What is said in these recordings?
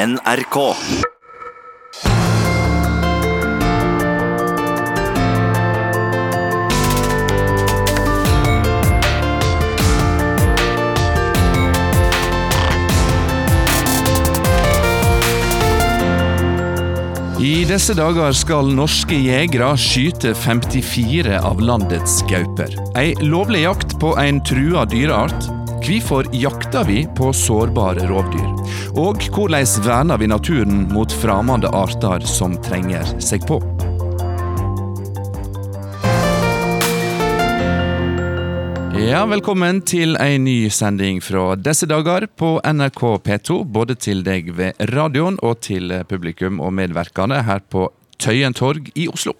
NRK. I disse dager skal norske jegere skyte 54 av landets gauper. Ei lovlig jakt på en trua dyreart. Hvorfor jakter vi på sårbare rovdyr? Og hvordan verner vi naturen mot fremmede arter som trenger seg på? Ja, velkommen til ei ny sending fra disse dager på NRK P2. Både til deg ved radioen og til publikum og medvirkende her på Tøyen torg i Oslo.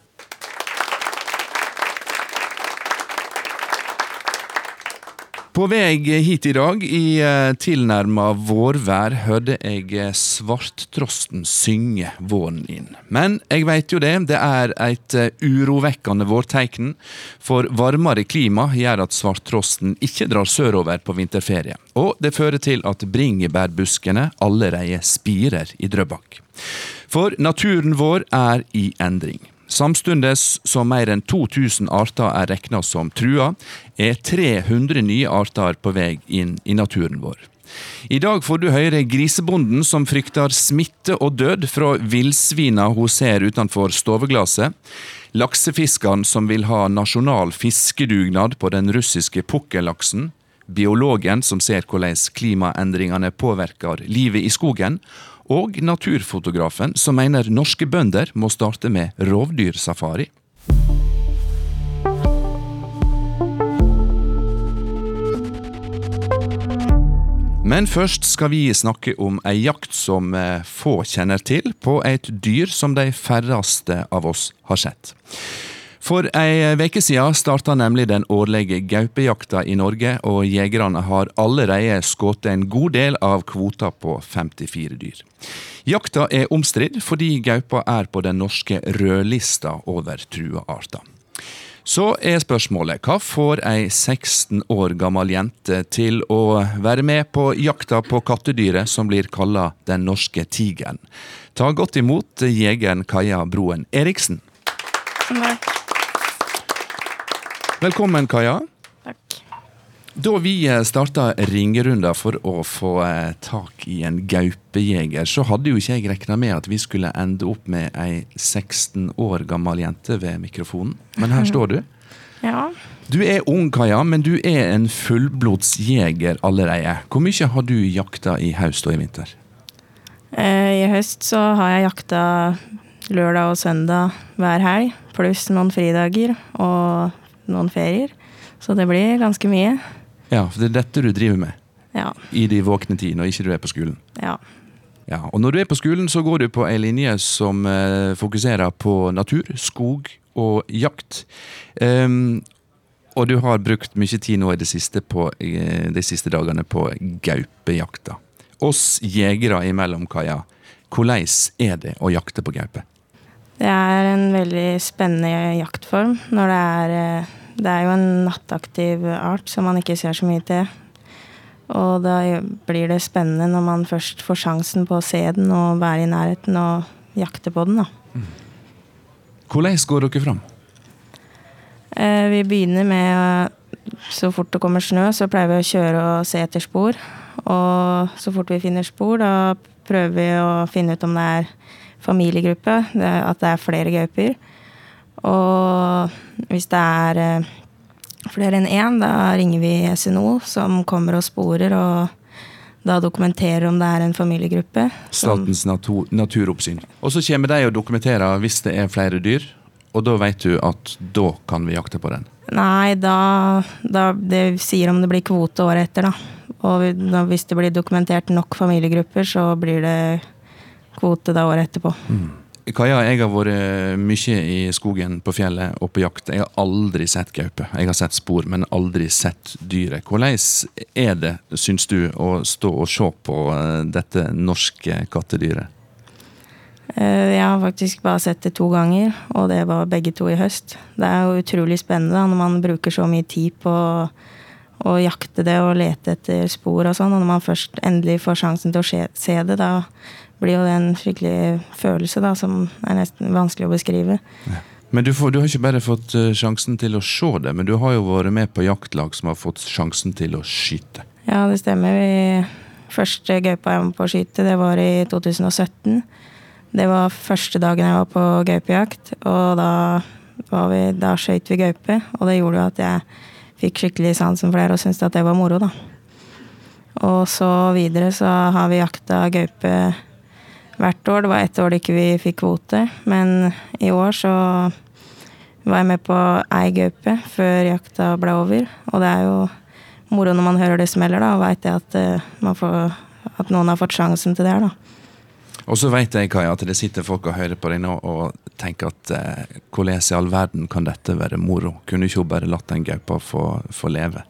På vei hit i dag, i eh, tilnærma vårvær, hørte jeg eh, svarttrosten synge våren inn. Men jeg veit jo det, det er et eh, urovekkende vårtegn, for varmere klima gjør at svarttrosten ikke drar sørover på vinterferie. Og det fører til at bringebærbuskene allerede spirer i Drøbak. For naturen vår er i endring. Samstundes som mer enn 2000 arter er regna som trua, er 300 nye arter på vei inn i naturen vår. I dag får du høre grisebonden som frykter smitte og død fra villsvina hun ser utenfor stoveglasset, laksefiskeren som vil ha nasjonal fiskedugnad på den russiske pukkellaksen, biologen som ser hvordan klimaendringene påvirker livet i skogen, og naturfotografen som mener norske bønder må starte med rovdyrsafari. Men først skal vi snakke om ei jakt som eh, få kjenner til, på et dyr som de færreste av oss har sett. For ei uke siden starta nemlig den årlige gaupejakta i Norge, og jegerne har allerede skutt en god del av kvota på 54 dyr. Jakta er omstridt fordi gaupa er på den norske rødlista over trua arter. Så er spørsmålet hva får ei 16 år gammel jente til å være med på jakta på kattedyret som blir kalla den norske tigeren? Ta godt imot jegeren Kaja Broen Eriksen. Takk. Velkommen, Kaja. Takk. Da vi starta ringerunder for å få eh, tak i en gaupejeger, så hadde jo ikke jeg regna med at vi skulle ende opp med ei 16 år gammel jente ved mikrofonen. Men her står du. Ja. Du er ung, Kaja, men du er en fullblodsjeger allereie. Hvor mye har du jakta i høst og i vinter? Eh, I høst så har jeg jakta lørdag og søndag hver helg, pluss noen fridager og noen ferier. Så det blir ganske mye. Ja, for det er dette du driver med Ja. i de våkne tid når ikke du er på skolen. Ja. Ja, og når du er på skolen, så går du på ei linje som eh, fokuserer på natur, skog og jakt. Um, og du har brukt mye tid nå i det siste på, eh, de siste dagene på gaupejakta. Oss jegere imellom, Kaja, hvordan er det å jakte på gaupe? Det er en veldig spennende jaktform når det er eh, Det er jo en nattaktiv art som man ikke ser så mye til. Og da blir det spennende når man først får sjansen på å se den og være i nærheten og jakte på den, da. Hvordan går dere fram? Eh, Vi begynner med Så fort det kommer snø, så pleier vi å kjøre og se etter spor. Og så fort vi finner spor, da prøver vi å finne ut om det er familiegruppe, at det er flere gauper. Og hvis det er eh, flere enn én, da ringer vi SNO, som kommer og sporer og da dokumenterer om det er en familiegruppe. Statens natur, naturoppsyn. Og så kommer de og dokumenterer hvis det er flere dyr, og da vet du at da kan vi jakte på den. Nei, da, da Det sier om det blir kvote året etter, da. Og hvis det blir dokumentert nok familiegrupper, så blir det kvote da året etterpå. Kaja, jeg har vært mye i skogen, på fjellet og på jakt. Jeg har aldri sett gaupe. Jeg har sett spor, men aldri sett dyret. Hvordan er det, syns du, å stå og se på eh, dette norske kattedyret? Eh, Jeg har faktisk bare sett det to ganger, og det var begge to i høst. Det er jo utrolig spennende når man bruker så mye tid på å, jakte det og lete etter spor og sånn. Og når man først endelig får sjansen til å se det, da blir jo det en skikkelig følelse da, som er nesten vanskelig å beskrive. Ja. Men du, får, du, har ikke bare fått uh, sjansen til å se det, men du har jo vært med på jaktlag som har fått sjansen til å skyte. Ja, det stemmer. Vi, første gaupa jeg var med på å skyte, det var i 2017. Det var første dagen jeg var på gaupejakt, og da, vi, da skøyt vi gaupe. Og det gjorde jo at jeg fikk skikkelig sansen for det og syntes at det var moro, da. Og så videre så har vi jakta gaupe hvert år. Det var ett år det ikke vi fikk kvote, men i år så var jeg med på ei gaupe før jakta ble over. Og det er jo moro når man hører det smeller, da, og veit at, får, at noen har fått sjansen til det her, da. Og så vet jeg Kaja, at det sitter folk og hører på deg nå og tenker at eh, hvordan i all verden kan dette være moro? Kunne ikke hun bare latt den gaupa få, få leve?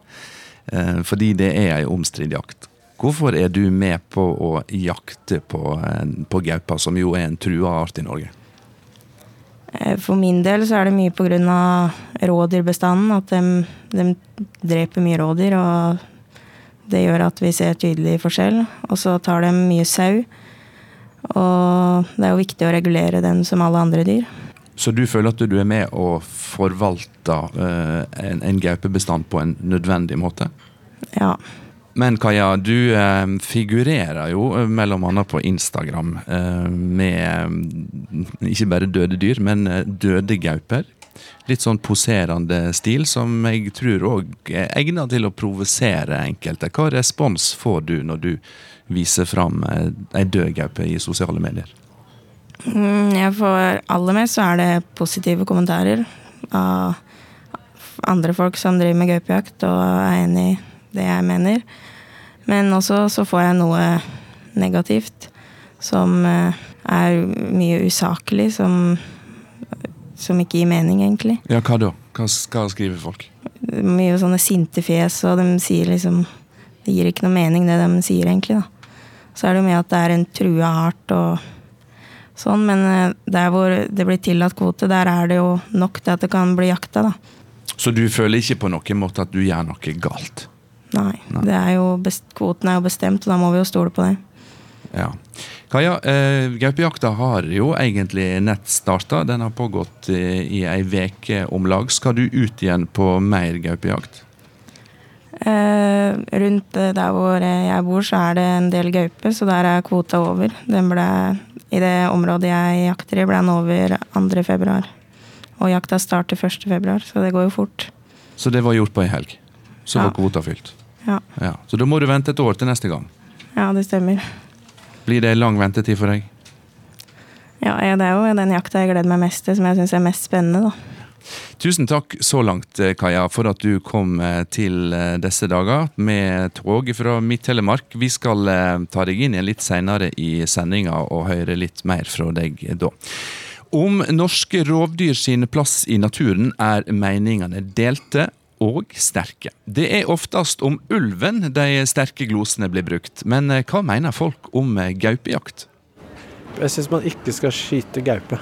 Eh, fordi det er ei omstridt jakt. Hvorfor er du med på å jakte på, på gaupa, som jo er en trua art i Norge? Eh, for min del så er det mye pga. rådyrbestanden. At de, de, dreper mye rådyr. Og det gjør at vi ser tydelig forskjell. Og så tar de mye sau. Og det er jo viktig å regulere den som alle andre dyr. Så du føler at du er med og forvalter uh, en, en gaupebestand på en nødvendig måte? Ja. Men Kaja, du eh, figurerer jo eh, mellom annet på Instagram eh, med eh, ikke bare døde dyr, men eh, døde gauper. Litt sånn poserende stil som jeg tror òg er egnet til å provosere enkelte. Hva respons får du når du viser fram ei død gaupe i sosiale medier? Mm, jeg får Aller mest så er det positive kommentarer av andre folk som driver med gaupejakt og er enig i det jeg mener. Men også så får jeg noe negativt som eh, er mye usaklig, som, som ikke gir mening, egentlig. Ja, hva da? Hva, hva skriver folk? Mye sånne sinte fjes, og de sier liksom Det gir ikke noe mening, det de sier, egentlig, da. Så er det jo med at det er en trua art og sånn, men eh, der hvor det blir tillatt kvote, der er det jo nok til at det kan bli jakta, da. Så du føler ikke på noen måte at du gjør noe galt? Nei. Nei. Er jo kvoten er jo bestemt, og da må vi jo stole på det. Ja. Kaja, eh, gaupejakta har jo egentlig nett starta. Den har pågått eh, i ei veke om lag. Skal du ut igjen på mer gaupejakt? Eh, rundt der hvor jeg bor, så er det en del gaupe, så der er kvota over. Den ble, I det området jeg jakter i, ble den over 2. februar. Og jakta starter 1. februar, så det går jo fort. Så det var gjort på ei helg? Så ja. var kvota fylt? Ja. ja. Så da må du vente et år til neste gang? Ja, det stemmer. Blir det lang ventetid for deg? Ja, det er jo den jakta jeg gleder meg mest til, som jeg syns er mest spennende, da. Tusen takk så langt, eh, Kaja, for at du kom eh, til eh, disse dager med tog fra Midt-Telemark. Vi skal ta deg inn igjen litt seinere i sendinga og høre litt mer fra deg da. Om norske rovdyr sin plass i naturen er meningene delte, og sterke. Det er oftest om ulven de sterke glosene blir brukt, men eh, hva mener folk om eh, gaupejakt? Jeg syns man ikke skal skyte gaupe.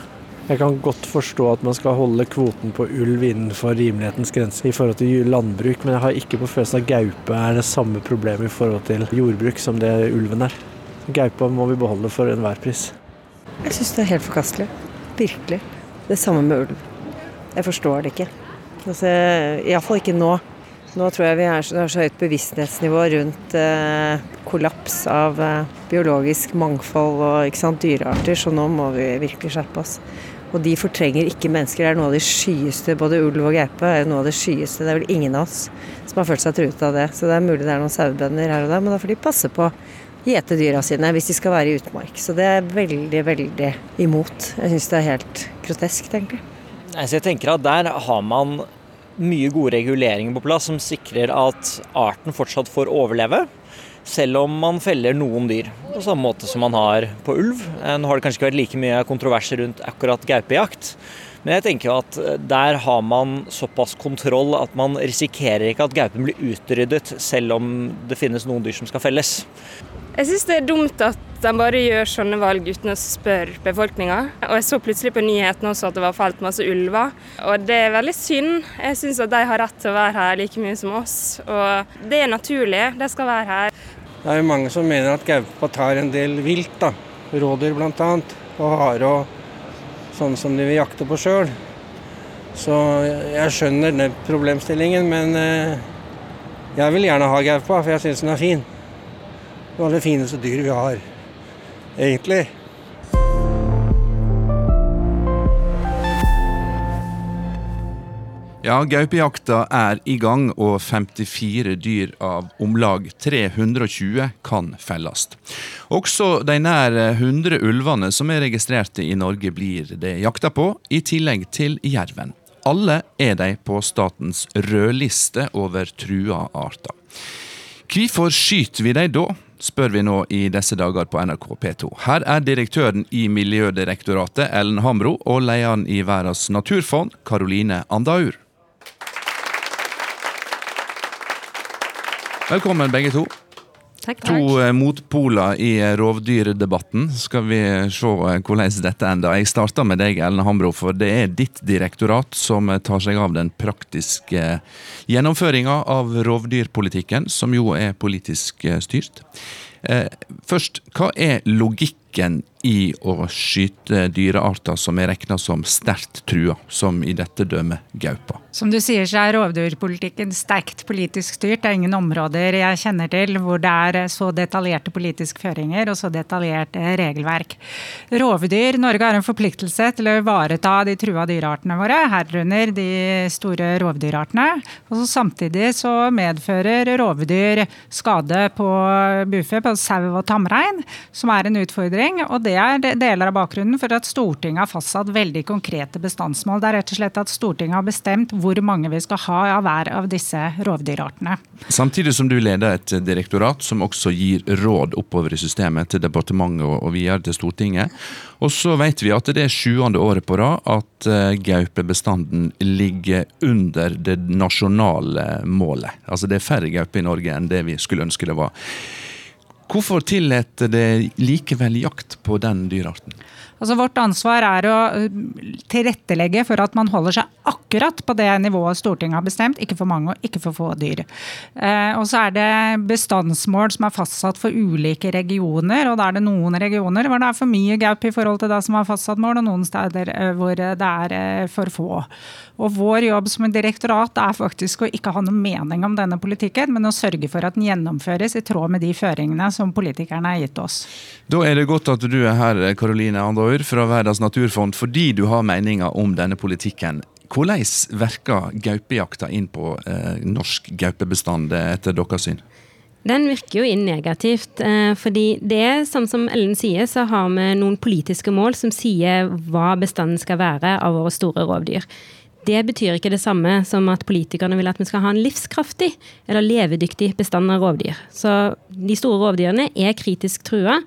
Jeg kan godt forstå at man skal holde kvoten på ulv innenfor rimelighetens grense i forhold til landbruk, men jeg har ikke på følelsen at gaupe er det samme problemet i forhold til jordbruk som det ulven er. Gaupa må vi beholde for enhver pris. Jeg syns det er helt forkastelig. Virkelig. Det samme med ulv. Jeg forstår det ikke. Altså, Iallfall ikke nå. Nå tror jeg vi har så, så høyt bevissthetsnivå rundt eh, kollaps av eh, biologisk mangfold og sant, dyrearter, så nå må vi virkelig skjerpe oss. Og de fortrenger ikke mennesker. Det er noe av det skyeste, både ulv og gaupe er noe av det skyeste. Det er vel ingen av oss som har følt seg truet av det. Så det er mulig det er noen sauebønder her og der, men da får de passe på gjete dyra sine hvis de skal være i utmark. Så det er veldig, veldig imot. Jeg syns det er helt grotesk, egentlig. Altså jeg tenker at Der har man mye gode reguleringer på plass som sikrer at arten fortsatt får overleve. Selv om man feller noen dyr, på samme måte som man har på ulv. Eh, nå har det kanskje ikke vært like mye kontroverser rundt akkurat gaupejakt. Men jeg tenker jo at eh, der har man såpass kontroll at man risikerer ikke at gaupen blir utryddet, selv om det finnes noen dyr som skal felles. Jeg syns det er dumt at de bare gjør sånne valg uten å spørre befolkninga. Og jeg så plutselig på nyhetene også at det var falt masse ulver. Og det er veldig synd. Jeg syns at de har rett til å være her like mye som oss. Og det er naturlig, de skal være her. Det er jo mange som mener at gaupa tar en del vilt, da. rådyr bl.a. Og hare og sånne som de vil jakte på sjøl. Så jeg skjønner den problemstillingen, men eh, jeg vil gjerne ha gaupa, for jeg syns den er fin. Det er det fineste dyret vi har, egentlig. Ja, gaupejakta er i gang, og 54 dyr av om lag 320 kan felles. Også de nær 100 ulvene som er registrerte i Norge, blir det jakta på, i tillegg til jerven. Alle er de på statens rødliste over trua arter. Hvorfor skyter vi de da? spør vi nå i disse dager på NRK P2. Her er direktøren i Miljødirektoratet, Ellen Hamro, og lederen i Verdens naturfond, Karoline Andaur. Velkommen, begge to. Takk, takk. To motpoler i eh, rovdyrdebatten. Skal vi se eh, hvordan dette ender. Jeg starter med deg, Ellen Hambro, for det er ditt direktorat som eh, tar seg av den praktiske eh, gjennomføringa av rovdyrpolitikken, som jo er politisk eh, styrt. Eh, Først, hva er logikken i å skyte dyrearter som er regna som sterkt trua, som i dette dømet gaupa? Som du sier, så er rovdyrpolitikken sterkt politisk styrt. Det er ingen områder jeg kjenner til hvor det er så detaljerte politiske føringer og så detaljerte regelverk. Rovdyr, Norge har en forpliktelse til å ivareta de trua dyreartene våre, herunder de store rovdyrartene. Og så samtidig så medfører rovdyr skade på bufe, på sau og tamrein, som er en utfordring. Og det er deler av bakgrunnen for at Stortinget har fastsatt veldig konkrete bestandsmål. Det er rett og slett at Stortinget har bestemt hvor mange vi skal ha av hver av disse rovdyrartene. Samtidig som du leder et direktorat som også gir råd oppover i systemet til departementet og videre til Stortinget. Og så vet vi at det er sjuende året på rad at eh, gaupebestanden ligger under det nasjonale målet. Altså det er færre gauper i Norge enn det vi skulle ønske det var. Hvorfor tillater det likevel jakt på den dyrearten? Altså Vårt ansvar er å uh, tilrettelegge for at man holder seg akkurat på det nivået Stortinget har bestemt, ikke for mange og ikke for få dyr. Eh, og så er det bestandsmål som er fastsatt for ulike regioner. og Da er det noen regioner hvor det er for mye gaup i forhold til det som er fastsatt mål, og noen steder eh, hvor det er eh, for få. Og Vår jobb som direktorat er faktisk å ikke ha noen mening om denne politikken, men å sørge for at den gjennomføres i tråd med de føringene som politikerne har gitt oss. Da er det godt at du er her, Karoline Andaur fra Verdens naturfond, fordi du har meninger om denne politikken. Hvordan virker gaupejakta inn på eh, norsk gaupebestand etter deres syn? Den virker jo inn negativt. eh, fordi det sånn som Ellen sier, så har vi noen politiske mål som sier hva bestanden skal være av våre store rovdyr. Det betyr ikke det samme som at politikerne vil at vi skal ha en livskraftig eller levedyktig bestand av rovdyr. Så de store rovdyrene er kritisk trua.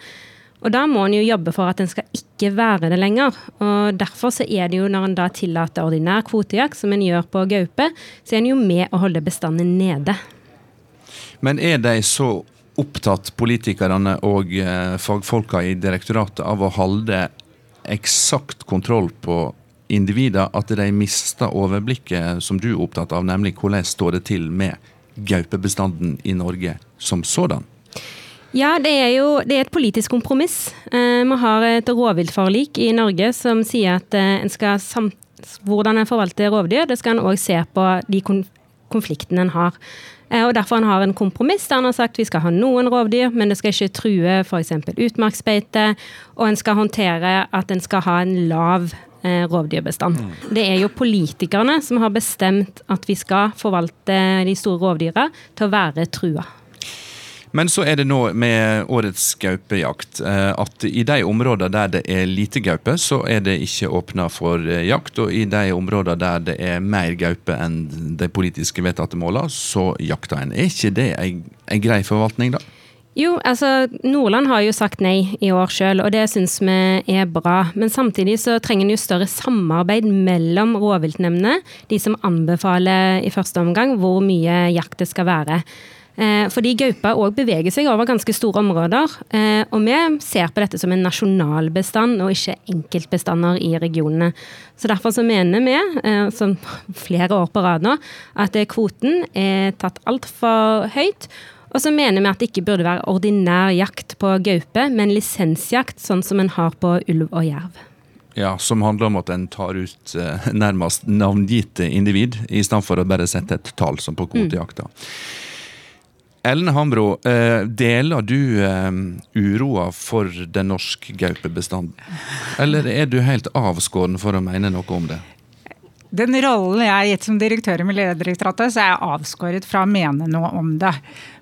Og da må en jo jobbe for at den skal ikke være det lenger. Og derfor så er det jo når en da tillater ordinær kvotejakt, som en gjør på gaupe, så er en jo med å holde bestanden nede. Men er de så opptatt, politikerne og eh, fagfolka i direktoratet, av å holde eksakt kontroll på individer at de mister overblikket som du er opptatt av, nemlig hvordan står det til med gaupebestanden i Norge som sådan? Ja, det er jo det er et politisk kompromiss. Eh, vi har et rovviltforlik i Norge som sier at eh, en skal samt, hvordan en forvalter rovdyr, det skal en òg se på de konfliktene en har. Eh, og Derfor en har en kompromiss der en har sagt vi skal ha noen rovdyr, men det skal ikke true f.eks. utmarksbeite. Og en skal håndtere at en skal ha en lav eh, rovdyrbestand. Det er jo politikerne som har bestemt at vi skal forvalte de store rovdyra til å være trua. Men så er det nå med årets gaupejakt eh, at i de områdene der det er lite gaupe, så er det ikke åpna for eh, jakt. Og i de områdene der det er mer gaupe enn de politiske vedtatte målene, så jakter en. Er ikke det en grei forvaltning, da? Jo, altså Nordland har jo sagt nei i år sjøl, og det syns vi er bra. Men samtidig så trenger en jo større samarbeid mellom rovviltnemndene, de som anbefaler i første omgang hvor mye jakt det skal være. Eh, fordi gaupa òg beveger seg over ganske store områder. Eh, og vi ser på dette som en nasjonal bestand, og ikke enkeltbestander i regionene. Så Derfor så mener vi, eh, som flere år på rad nå, at kvoten er tatt altfor høyt. Og så mener vi at det ikke burde være ordinær jakt på gaupe, men lisensjakt, sånn som en har på ulv og jerv. Ja, Som handler om at en tar ut nærmest navngitte individ, i stedet for å bare sette et tall, som på kvotejakta. Ellen Hambro, eh, deler du eh, uroa for den norske gaupebestanden? Eller er du helt avskåren for å mene noe om det? Den rollen jeg har gitt som direktør i Miljødirektoratet, så er jeg avskåret fra å mene noe om det.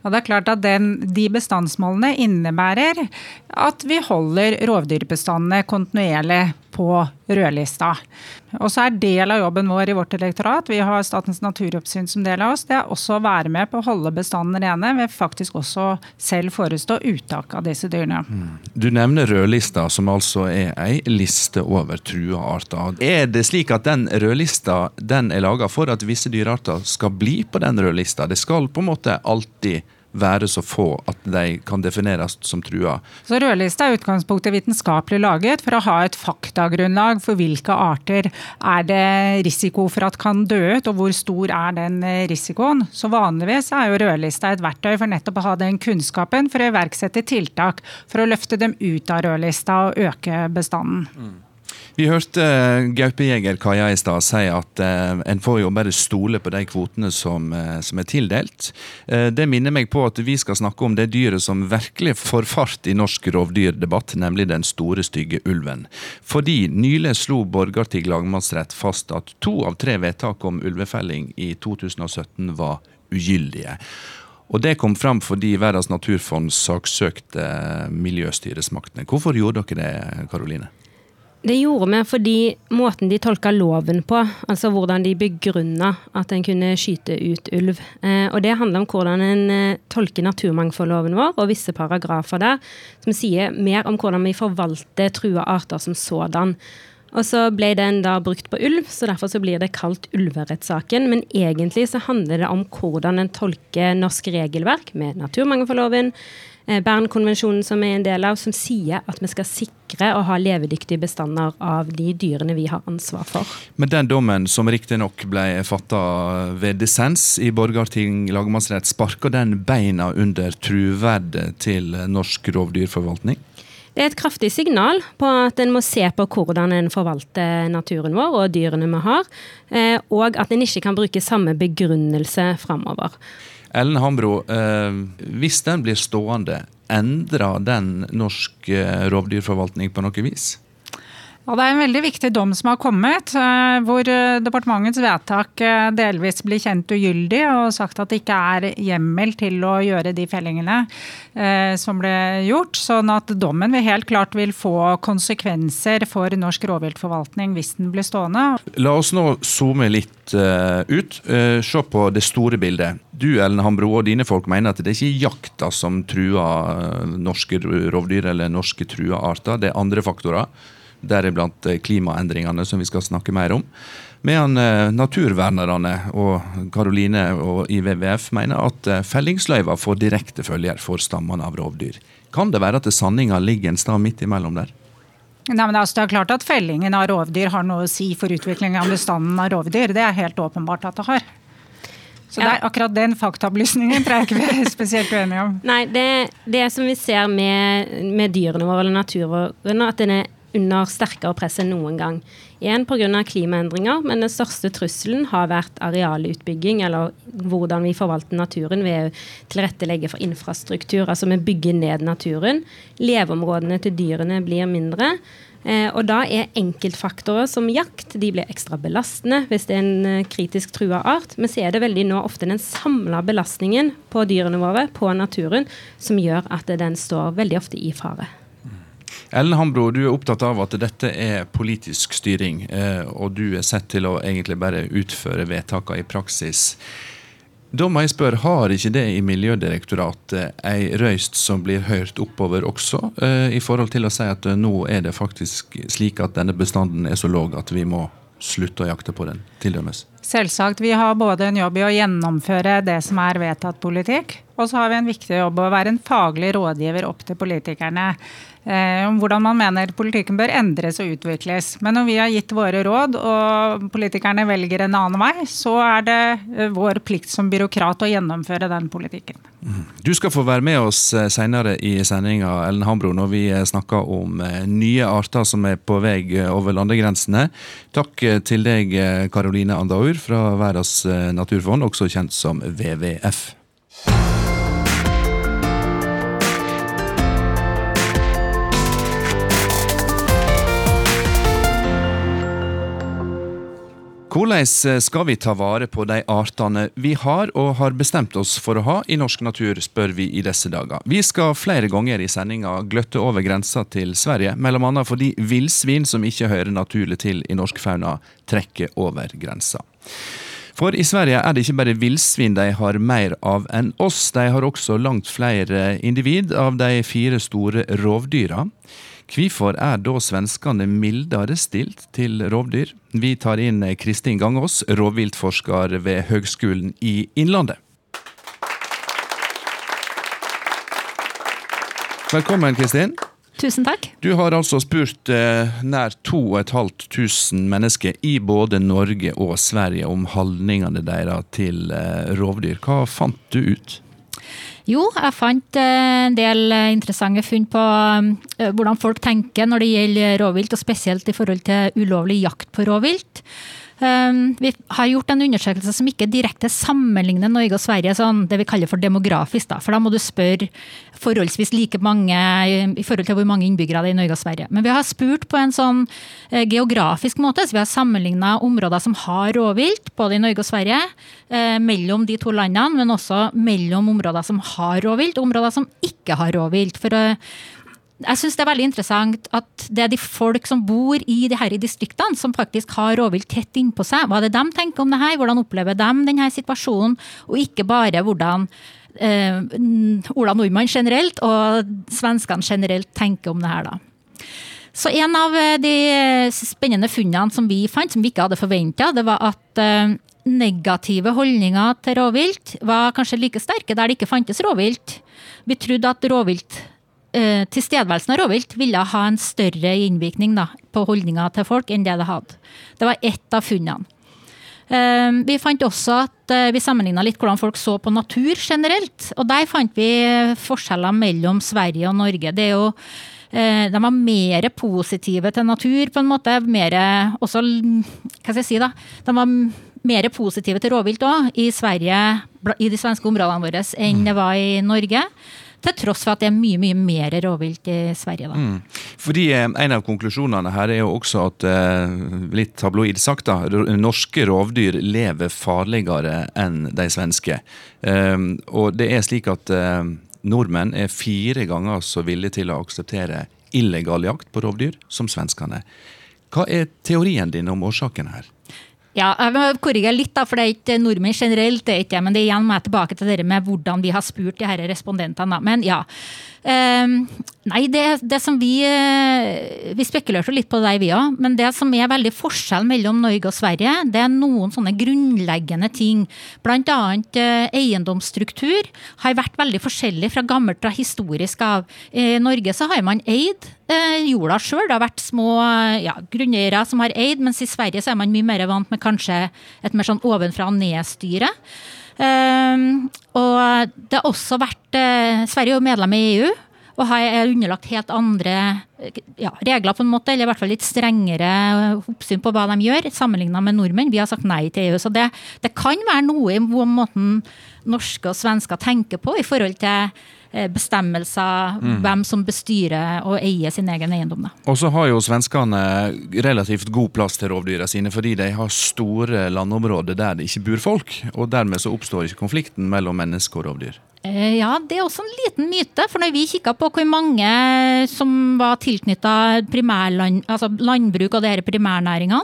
Og det er klart at den, De bestandsmålene innebærer at vi holder rovdyrbestandene kontinuerlig på rødlista. Og så er del av jobben vår i vårt elektorat, vi har Statens naturoppsyn som del av oss, det er også å være med på å holde bestanden rene ved faktisk også selv forestå uttak av disse dyrene. Mm. Du nevner rødlista, som altså er ei liste over trua arter. Er det slik at den rødlista den er laga for at visse dyrearter skal bli på den rødlista? Det skal på en måte alltid være så få at de kan defineres som trua. Så Rødlista er utgangspunktet vitenskapelig laget for å ha et faktagrunnlag for hvilke arter er det risiko for at kan dø ut, og hvor stor er den risikoen. Så Vanligvis er jo rødlista et verktøy for nettopp å ha den kunnskapen for å iverksette tiltak for å løfte dem ut av rødlista og øke bestanden. Mm. Vi hørte uh, gaupejeger Kaja i stad si at uh, en får jo bare stole på de kvotene som, uh, som er tildelt. det minner meg på at vi skal snakke om det dyret som virkelig får fart i norsk rovdyrdebatt, nemlig den store, stygge ulven. Fordi nylig slo Borgarting lagmannsrett fast at to av tre vedtak om ulvefelling i 2017 var ugyldige. Og Det kom fram fordi Verdens naturfond saksøkte miljøstyresmaktene. Hvorfor gjorde dere det, Karoline? Det gjorde vi fordi måten de tolka loven på, altså hvordan de begrunna at en kunne skyte ut ulv. Eh, og det handler om hvordan en eh, tolker naturmangfoldloven vår og visse paragrafer der som sier mer om hvordan vi forvalter trua arter som sådan. Og så ble den da brukt på ulv, så derfor så blir det kalt ulverettssaken. Men egentlig så handler det om hvordan en tolker norsk regelverk med naturmangfoldloven, Bernkonvensjonen som er en del av, som sier at vi skal sikre å ha levedyktige bestander av de dyrene vi har ansvar for. Men den dommen, som riktignok ble fatta ved dissens i Borgarting lagmannsrett, sparker den beina under truverdet til norsk rovdyrforvaltning? Det er et kraftig signal på at en må se på hvordan en forvalter naturen vår og dyrene vi har, eh, og at en ikke kan bruke samme begrunnelse framover. Ellen Hambro, eh, hvis den blir stående, endrer den norsk eh, rovdyrforvaltning på noe vis? Ja, Det er en veldig viktig dom som har kommet, eh, hvor eh, departementets vedtak eh, delvis blir kjent ugyldig og sagt at det ikke er hjemmel til å gjøre de fellingene som ble gjort. Sånn at dommen vil helt klart vil få konsekvenser for norsk rovviltforvaltning hvis den blir stående. La oss nå zoome litt ut. Se på det store bildet. Du Ellen Hambro og dine folk mener at det er ikke jakta som truer norske rovdyr eller norske trua arter, det er andre faktorer deriblant eh, klimaendringene, som vi skal snakke mer om. Medan eh, naturvernerne og Karoline og i WWF mener at eh, fellingsløyva får direkte følger for stammene av rovdyr. Kan det være at sanninga ligger en stad midt imellom der? Nei, men altså, det er klart at Fellingen av rovdyr har noe å si for utviklingen av bestanden av rovdyr. Det er helt åpenbart at det har. Så ja. akkurat den faktaopplysningen tror jeg ikke vi er spesielt uenige om. Nei, det, det som vi ser med, med dyrene våre, eller naturen, at den er under sterkere press enn noen gang. Igjen pga. klimaendringer, men den største trusselen har vært arealutbygging, eller hvordan vi forvalter naturen ved å tilrettelegge for infrastruktur. Altså vi bygger ned naturen. Leveområdene til dyrene blir mindre. Eh, og da er enkeltfaktorer som jakt de blir ekstra belastende hvis det er en eh, kritisk trua art. Men så er det veldig nå ofte den samla belastningen på dyrene våre, på naturen, som gjør at den står veldig ofte i fare. Ellen Hambro, du er opptatt av at dette er politisk styring, eh, og du er sett til å egentlig bare utføre vedtakene i praksis. Da må jeg spørre, Har ikke det i Miljødirektoratet ei røyst som blir hørt oppover også, eh, i forhold til å si at nå er det faktisk slik at denne bestanden er så låg at vi må slutte å jakte på den, til dømes? Selvsagt. Vi har både en jobb i å gjennomføre det som er vedtatt politikk, og så har vi en viktig jobb å være en faglig rådgiver opp til politikerne. Eh, om hvordan man mener politikken bør endres og utvikles. Men når vi har gitt våre råd, og politikerne velger en annen vei, så er det eh, vår plikt som byråkrat å gjennomføre den politikken. Mm. Du skal få være med oss eh, senere i sendinga Ellen Hambro, når vi snakker om nye arter som er på vei over landegrensene. Takk til deg, Karoline Andaur fra Verdens naturfond, også kjent som WWF. Hvordan eh, skal vi ta vare på de artene vi har og har bestemt oss for å ha i norsk natur, spør vi i disse dager. Vi skal flere ganger i sendinga gløtte over grensa til Sverige, bl.a. fordi villsvin som ikke hører naturlig til i norsk fauna, trekker over grensa. For i Sverige er det ikke bare villsvin de har mer av enn oss, de har også langt flere individ av de fire store rovdyra. Hvorfor er da svenskene mildere stilt til rovdyr? Vi tar inn Kristin Gangås, rovviltforsker ved Høgskolen i Innlandet. Velkommen, Kristin. Tusen takk. Du har altså spurt eh, nær 2500 mennesker i både Norge og Sverige om holdningene deres til eh, rovdyr. Hva fant du ut? Jo, jeg fant eh, en del eh, interessante funn på eh, hvordan folk tenker når det gjelder rovvilt, og spesielt i forhold til ulovlig jakt på rovvilt. Ehm, vi har gjort en undersøkelse som ikke direkte sammenligner Norge og Sverige, sånn det vi kaller for demografisk. Da. For da må du spørre forholdsvis like mange i forhold til hvor mange innbyggere det er i Norge og Sverige. Men vi har spurt på en sånn eh, geografisk måte, så vi har sammenligna områder som har rovvilt, både i Norge og Sverige, eh, mellom de to landene, men også mellom områder som har rovvilt, og områder som ikke har rovvilt. For å jeg syns det er veldig interessant at det er de folk som bor i de her distriktene, som faktisk har rovvilt tett innpå seg. Hva er det de tenker om det her? Hvordan opplever de denne situasjonen? Og ikke bare hvordan eh, Ola Nordmann generelt og svenskene generelt tenker om det her, da. Så en av eh, de spennende funnene som vi fant, som vi ikke hadde forventa, det var at eh, negative holdninger til rovvilt var kanskje like sterke der det ikke fantes rovvilt. Vi trodde at rovvilt uh, tilstedeværelsen av rovvilt ville ha en større innvirkning da, på holdninga til folk enn det det hadde. Det var ett av funnene. Uh, vi fant også at uh, vi sammenligna litt hvordan folk så på natur generelt. Og der fant vi forskjeller mellom Sverige og Norge. Det er jo de var mer positive til natur, på en måte. Mer også Hva skal jeg si, da? De var mer positive til rovvilt òg, i Sverige, i de svenske områdene våre, enn det var i Norge. Til tross for at det er mye mye mer rovvilt i Sverige. da. Mm. Fordi eh, En av konklusjonene her er jo også at, eh, litt tabloid sagt, da, norske rovdyr lever farligere enn de svenske. Um, og det er slik at uh, nordmenn er fire ganger så villige til å akseptere illegal jakt på rovdyr som svenskene. Hva er teorien din om årsaken her? Ja, jeg må korrigere litt, da, for det er ikke nordmenn generelt. det er ikke, Men det igjen meg tilbake til det med hvordan vi har spurt de her respondentene. Men ja. Um, nei, det, det, som vi uh, Vi spekulerte litt på det, vi òg. Men det som er veldig forskjell mellom Norge og Sverige, det er noen sånne grunnleggende ting. Blant annet uh, eiendomsstruktur har vært veldig forskjellig fra gammelt fra historisk av. I Norge så har man eid uh, jorda sjøl. Det har vært små ja, grunneiere som har eid, mens i Sverige så er man mye mer vant med kanskje et mer sånn ovenfra og ned-styre. Um, og det har også vært uh, Sverige er jo medlem i EU og er underlagt helt andre ja, regler, på en måte, eller i hvert fall litt strengere oppsyn på hva de gjør, sammenligna med nordmenn. Vi har sagt nei til EU. Så det, det kan være noe i måten norske og svensker tenker på i forhold til Eh, bestemmelser, mm. hvem som bestyrer og eier sin egen eiendom. Og så har jo svenskene relativt god plass til rovdyra sine, fordi de har store landområder der det ikke bor folk. Og dermed så oppstår ikke konflikten mellom menneske og rovdyr. Eh, ja, det er også en liten myte. For når vi kikka på hvor mange som var tilknytta altså landbruk og disse primærnæringene,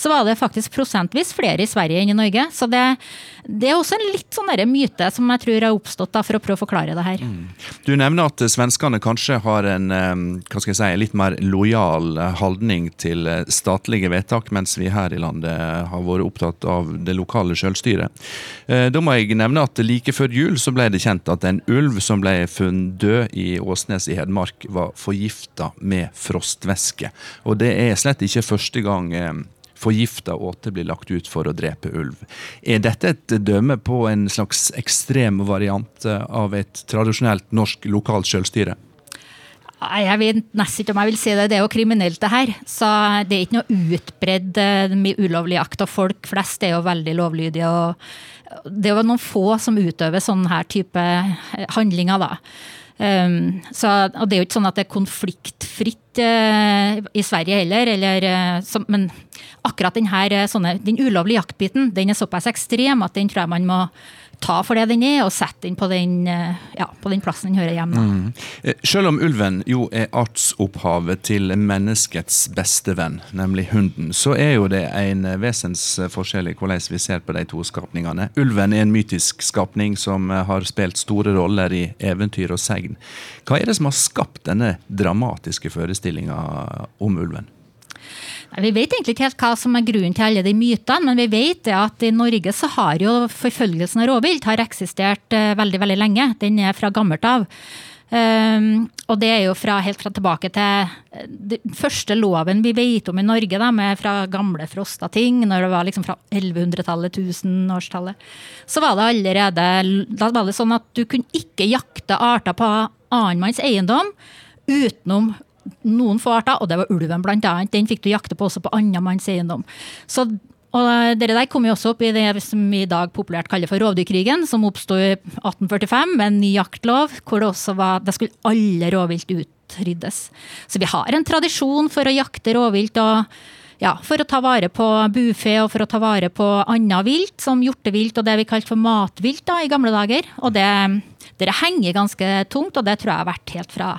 så var det faktisk prosentvis flere i Sverige enn i Norge. Så det, det er også en litt sånn myte som jeg tror har oppstått da, for å prøve å forklare det her. Mm. Du nevner at svenskene kanskje har en jeg si, litt mer lojal holdning til statlige vedtak, mens vi her i landet har vært opptatt av det lokale selvstyret. Eh, da må jeg nevne at like før jul så ble det kjent at en ulv som ble funnet død i Åsnes i Hedmark, var forgifta med frostvæske. Og det er slett ikke første gang eh, forgifta åte blir lagt ut for å drepe ulv. Er dette et dømme på en slags ekstrem variant eh, av et tradisjonelt norsk lokalt selvstyre? Jeg vet nesten ikke om jeg vil si det. Det er jo kriminelt, det her. Så det er ikke noe utbredd eh, med ulovlig jakt. Og folk flest er jo veldig lovlydige. og Det er jo noen få som utøver sånne her type handlinger, da. Um, så, og det er jo ikke sånn at det er konfliktfritt uh, i Sverige heller. Eller, uh, så, men akkurat denne, sånne, den ulovlige jaktbiten den er såpass ekstrem at den tror jeg man må ta for det den er, og sette den på den, eh, ja, på den plassen den hører hjemme. Mm. Eh, selv om ulven jo er artsopphavet til menneskets beste venn, nemlig hunden, så er jo det en vesensforskjell i hvordan vi ser på de to skapningene. Ulven er en mytisk skapning som har spilt store roller i eventyr og segn. Hva er det som har skapt denne dramatiske forestillinga om ulven? Vi vet egentlig ikke helt hva som er grunnen til alle de mytene, men vi vet at i Norge så har jo forfølgelsen av rovvilt har eksistert eh, veldig veldig lenge. Den er fra gammelt av. Um, og det er jo fra, helt fra tilbake til eh, den første loven vi vet om i Norge, da, med fra gamle frosta ting, når det var liksom fra 1100-tallet, 1000-årstallet. Så var det allerede Da var det sånn at du kunne ikke jakte arter på annenmanns eiendom utenom noen få arter, og det var ulven annet. Den fikk du jakte på også på annen manns eiendom. Så og Dere der kom jo også opp i det som vi i dag populært kaller for rovdyrkrigen, som oppsto i 1845 med en ny jaktlov, hvor det også var, det skulle alle rovvilt utryddes. Så vi har en tradisjon for å jakte rovvilt. og ja, for å ta vare på bufe og for å ta vare på annet vilt, som hjortevilt og det vi kalte for matvilt da, i gamle dager. Og det, det henger ganske tungt, og det tror jeg har vært helt fra,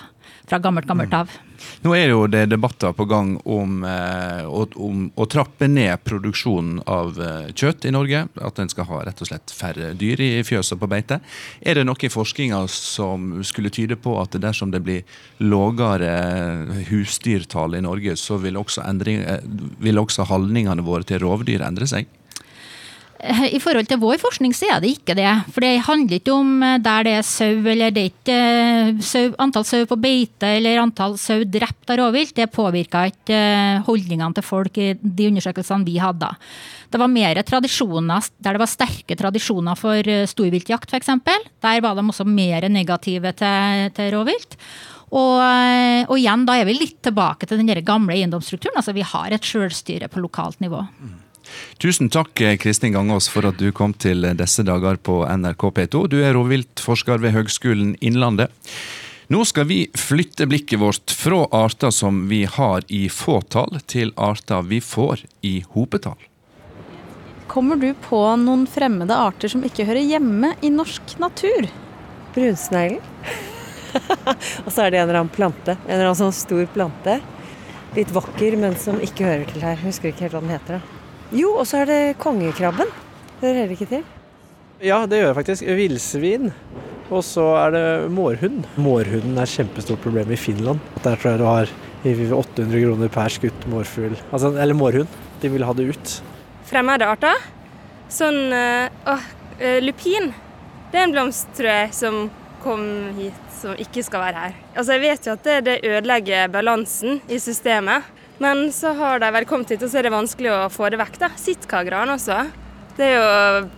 fra gammelt, gammelt av. Nå er jo det debatter på gang om, eh, om, å trappe ned produksjonen av eh, kjøtt i Norge. At en skal ha rett og slett færre dyr i fjøset på beite. Er det noe i forskninga som skulle tyde på at dersom det blir lavere husdyrtall i Norge, så vil også, endring, eh, vil også holdningene våre til rovdyr endre seg? I forhold til vår forskning så er det ikke det. For det handler ikke om eh, der det er sau, eller det er ikke eh, sau, antall sau på beite eller antall sau drept av rovvilt. Det påvirka ikke eh, holdningene til folk i de undersøkelsene vi hadde. Det var mer tradisjoner der det var sterke tradisjoner for storviltjakt f.eks. Der var de også mer negative til, til rovvilt. Og, og, igjen, da er vi litt tilbake til den gamle eiendomsstrukturen. Altså Vi har et selvstyre på lokalt nivå. Mm. Tusen takk eh, Kristin Gangås for at du kom til eh, disse dager på NRK P2. Du er rovviltforsker ved Høgskolen Innlandet. Nå skal vi flytte blikket vårt fra arter som vi har i fåtall, til arter vi får i hopetall. Kommer du på noen fremmede arter som ikke hører hjemme i norsk natur? Brunsneglen. og så er det en eller annen plante. En eller annen sånn stor plante. Litt vakker, men som ikke hører til her. Husker ikke helt hva den heter. da. Jo, og så er det kongekrabben. Det hører heller ikke til. Ja, det gjør jeg faktisk. Villsvin. Og så er det mårhund. Mårhunden er et kjempestort problem i Finland. Der tror jeg du har 800 kroner per skutt mårfugl. Altså, eller mårhund. De vil ha det ut. Fremmede arter? Sånn øh, Lupin. Det er en blomst, tror jeg, som kom hit som ikke skal være her. Altså, Jeg vet jo at det, det ødelegger balansen i systemet. Men så har de vel kommet hit, og så er det vanskelig å få det vekk. da. Sitkagran også. Det jo,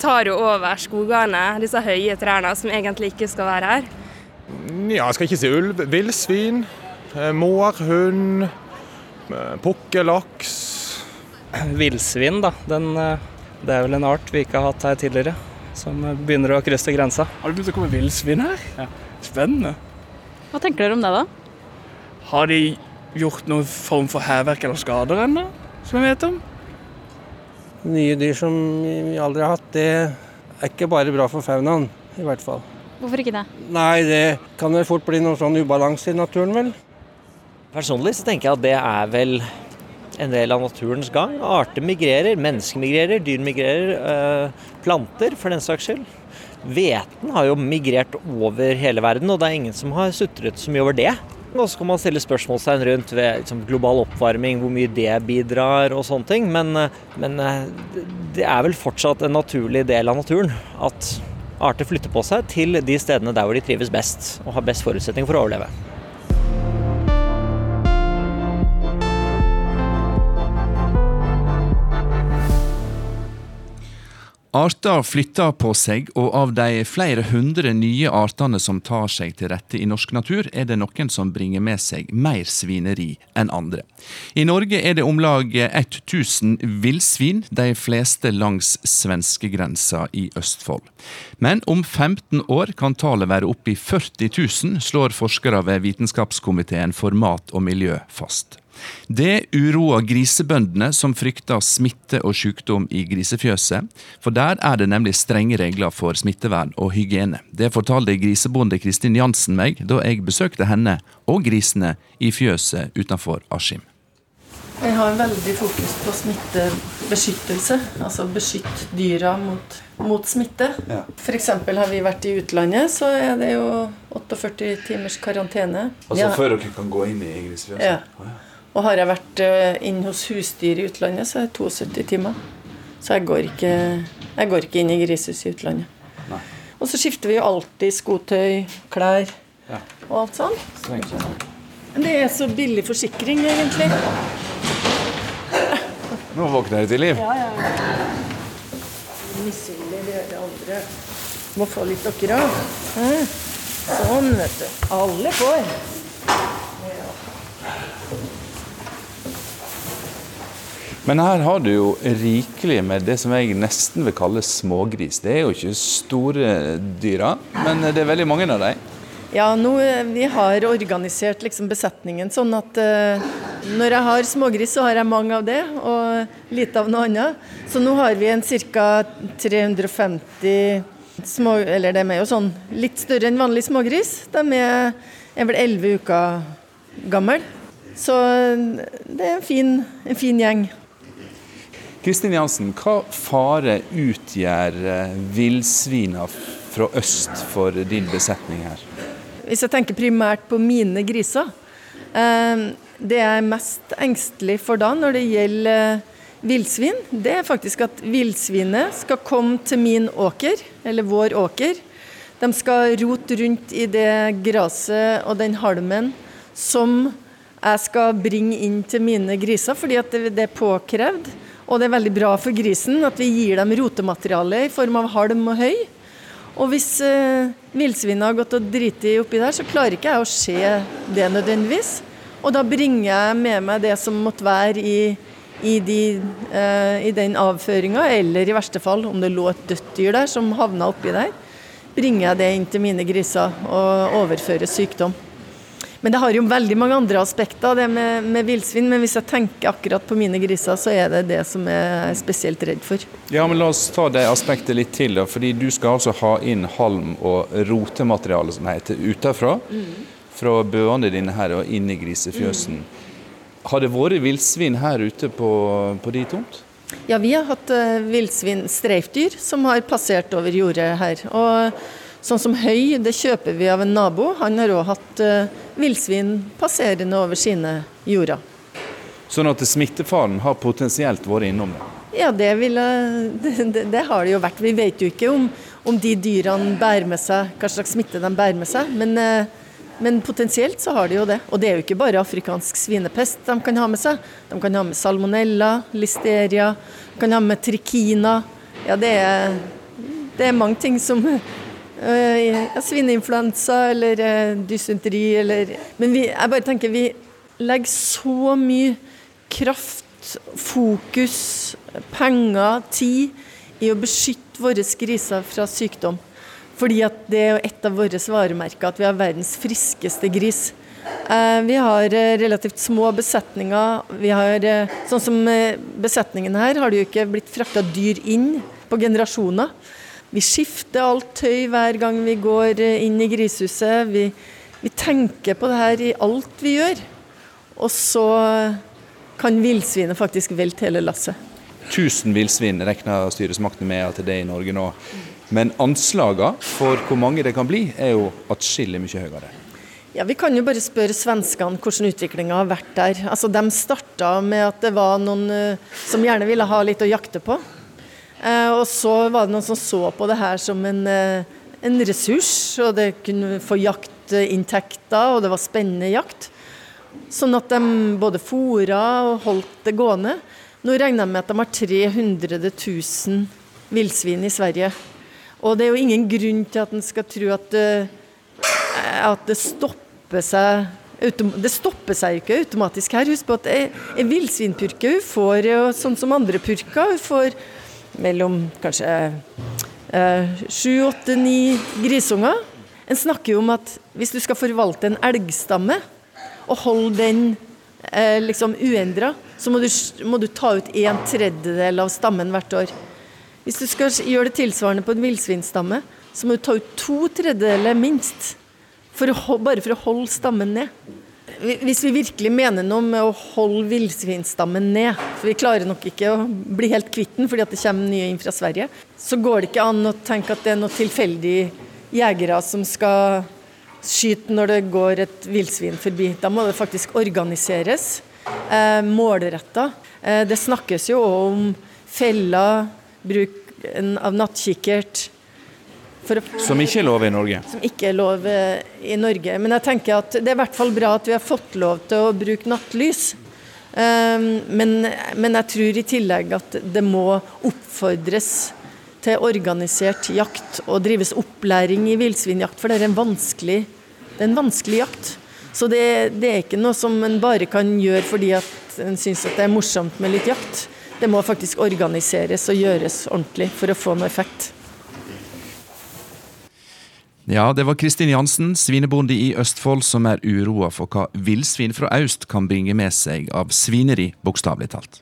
tar jo over skogene, disse høye trærne som egentlig ikke skal være her. Ja, jeg skal ikke si ulv. Villsvin, mår, hund, eh, pukkellaks. Villsvin, da. Den, eh, det er vel en art vi ikke har hatt her tidligere. Som begynner å krysse grensa. Har det begynt å komme villsvin her? Ja. Spennende. Hva tenker dere om det, da? Har de gjort noen form for hærverk eller skader ennå, som jeg vet om. Nye dyr som vi aldri har hatt, det er ikke bare bra for faunaen, i hvert fall. Hvorfor ikke det? Nei, det kan vel fort bli noe sånn ubalanse i naturen, vel. Personlig så tenker jeg at det er vel en del av naturens gang. Arter migrerer, mennesker migrerer, dyr migrerer, øh, planter for den saks skyld. Hveten har jo migrert over hele verden, og det er ingen som har sutret så mye over det. Og så kan man stille spørsmålstegn rundt ved liksom, global oppvarming, hvor mye det bidrar og sånne ting. Men, men, det er vel fortsatt en naturlig del av naturen at arter flytter på seg til de stedene der hvor de trives best og har best forutsetning for å overleve. Arter flytter på seg, og av de flere hundre nye artene som tar seg til rette i norsk natur, er det noen som bringer med seg mer svineri enn andre. I Norge er det om lag 1000 villsvin, de fleste langs svenskegrensa i Østfold. Men om 15 år kan tallet være oppe i 40 000, slår forskere ved Vitenskapskomiteen for mat og miljø fast. Det uroer grisebøndene, som frykter smitte og sykdom i grisefjøset. For der er det nemlig strenge regler for smittevern og hygiene. Det fortalte grisebonde Kristin Jansen meg da jeg besøkte henne og grisene i fjøset utenfor Askim. Jeg har veldig fokus på smittebeskyttelse. Altså beskytt dyra mot, mot smitte. Ja. F.eks. har vi vært i utlandet, så er det jo 48 timers karantene. Altså ja. før dere kan gå inn i grisefjøset? Ja. Ja. Og har jeg vært inne inn hos husdyr i utlandet, så er det 72 timer. Så jeg går ikke, jeg går ikke inn i grisehus i utlandet. Nei. Og så skifter vi jo alltid skotøy, klær ja. og alt sånn. Men det er så billig forsikring, egentlig. Nå våkner det til liv. Ja, ja. Missilder dere andre. Må få litt dere òg. Sånn, vet du. Alle får. Men her har du jo rikelig med det som jeg nesten vil kalle smågris. Det er jo ikke store dyra, men det er veldig mange av dem. Ja, nå, vi har organisert liksom besetningen sånn at uh, når jeg har smågris, så har jeg mange av det, og lite av noe annet. Så nå har vi en ca. 350 små Eller de er jo sånn litt større enn vanlig smågris. De er, er vel 11 uker gammel. Så det er en fin, en fin gjeng. Kristin Jansen, hva fare utgjør eh, villsvina fra øst for din besetning her? Hvis jeg tenker primært på mine griser eh, Det jeg er mest engstelig for da når det gjelder eh, villsvin, det er faktisk at villsvinet skal komme til min åker, eller vår åker. De skal rote rundt i det gresset og den halmen som jeg skal bringe inn til mine griser, fordi at det er påkrevd. Og det er veldig bra for grisen at vi gir dem rotemateriale i form av halm og høy. Og hvis eh, villsvinet har gått og driti oppi der, så klarer ikke jeg å se det nødvendigvis. Og da bringer jeg med meg det som måtte være i, i, de, eh, i den avføringa, eller i verste fall om det lå et dødt dyr der som havna oppi der, bringer jeg det inn til mine griser og overfører sykdom. Men det har jo veldig mange andre aspekter, det med, med villsvin. Men hvis jeg tenker akkurat på mine griser, så er det det som jeg er spesielt redd for. Ja, men La oss ta det aspektet litt til. da, fordi Du skal altså ha inn halm og rotemateriale som heter, utenfra. Mm. Fra bøene dine her og inn i grisefjøsen. Mm. Har det vært villsvin her ute på, på de tomt? Ja, vi har hatt uh, villsvin, streifdyr, som har passert over jordet her. Og Sånn som høy, det kjøper vi av en nabo. Han har òg hatt uh, villsvin passerende over sine jorder. Sånn at smittefaren har potensielt vært innom det? Ja, det, ville, det, det, det, har det jo vært. Vi vet jo ikke om, om, de dyrene bærer med seg, hva slags smitte de bærer med seg. Men, uh, men, potensielt så har de jo det. Og det er jo ikke bare afrikansk svinepest de kan ha med seg. De kan ha med salmonella, listeria, de kan ha med trikina. Ja, det er, det er mange ting som Uh, Svineinfluensa eller uh, dysenteri eller Men vi, jeg bare tenker vi legger så mye kraft, fokus, penger, tid i å beskytte våre griser fra sykdom. Fordi at det er et av våre varemerker at vi har verdens friskeste gris. Uh, vi har relativt små besetninger. Vi har, sånn som besetningen her, har det jo ikke blitt frakta dyr inn på generasjoner. Vi skifter alt tøy hver gang vi går eh, inn i grisehuset. Vi, vi, tenker på det her i alt vi gjør. Og så kan villsvinet faktisk velte hele lasset. 1000 villsvin regner styresmaktene med at det er i Norge nå. Men anslagene for hvor mange det kan bli, er jo atskillig mye høyere. Ja, Vi kan jo bare spørre svenskene hvordan utviklinga har vært der. Altså, De starta med at det var noen uh, som gjerne ville ha litt å jakte på. Uh, og så var det noen som så på det her som en, uh, en ressurs, og det kunne få jaktinntekter, og det var spennende jakt. Sånn at de både fôra og holdt det gående. Nå regner jeg med at de har 300 000 villsvin i Sverige. Og det er jo ingen grunn til at en skal tro at, eh, at det stopper seg det stopper seg ikke automatisk her. Husk på at en villsvinpurke får sånn som andre purker, hun får mellom kanskje eh, sju, åtte, ni grisunger. En snakker jo om at hvis du skal forvalte en elgstamme og holde den eh, liksom uendra, så må du, må du ta ut en tredjedel av stammen hvert år. Hvis du skal gjøre det tilsvarende på en villsvinstamme, så må du ta ut to tredjedeler minst. For å, bare for å holde stammen ned. Hvis vi virkelig mener noe med å holde villsvinstammen ned, for vi klarer nok ikke å bli helt kvitt den fordi det kommer nye inn fra Sverige, så går det ikke an å tenke at det er noen tilfeldige jegere som skal skyte når det går et villsvin forbi. Da må det faktisk organiseres eh, målretta. Eh, det snakkes jo om feller, bruk av nattkikkert. Som ikke er lov i Norge? Som ikke er lov eh, i Norge. Men jeg tenker at det er i hvert fall bra at vi har fått lov til å bruke nattlys. Um, men, men jeg tror i tillegg at det må oppfordres til organisert jakt og drives opplæring i villsvinjakt, for det er en vanskelig, det er en vanskelig jakt. Så det, det, er ikke noe som en bare kan gjøre fordi at en syns at det er morsomt med litt jakt. Det må faktisk organiseres og gjøres ordentlig for å få noe effekt. Ja, det var Kristin Jansen, svinebonde i Østfold, som er uroa for hva villsvin fra øst kan bringe med seg av svineri, bokstavelig talt.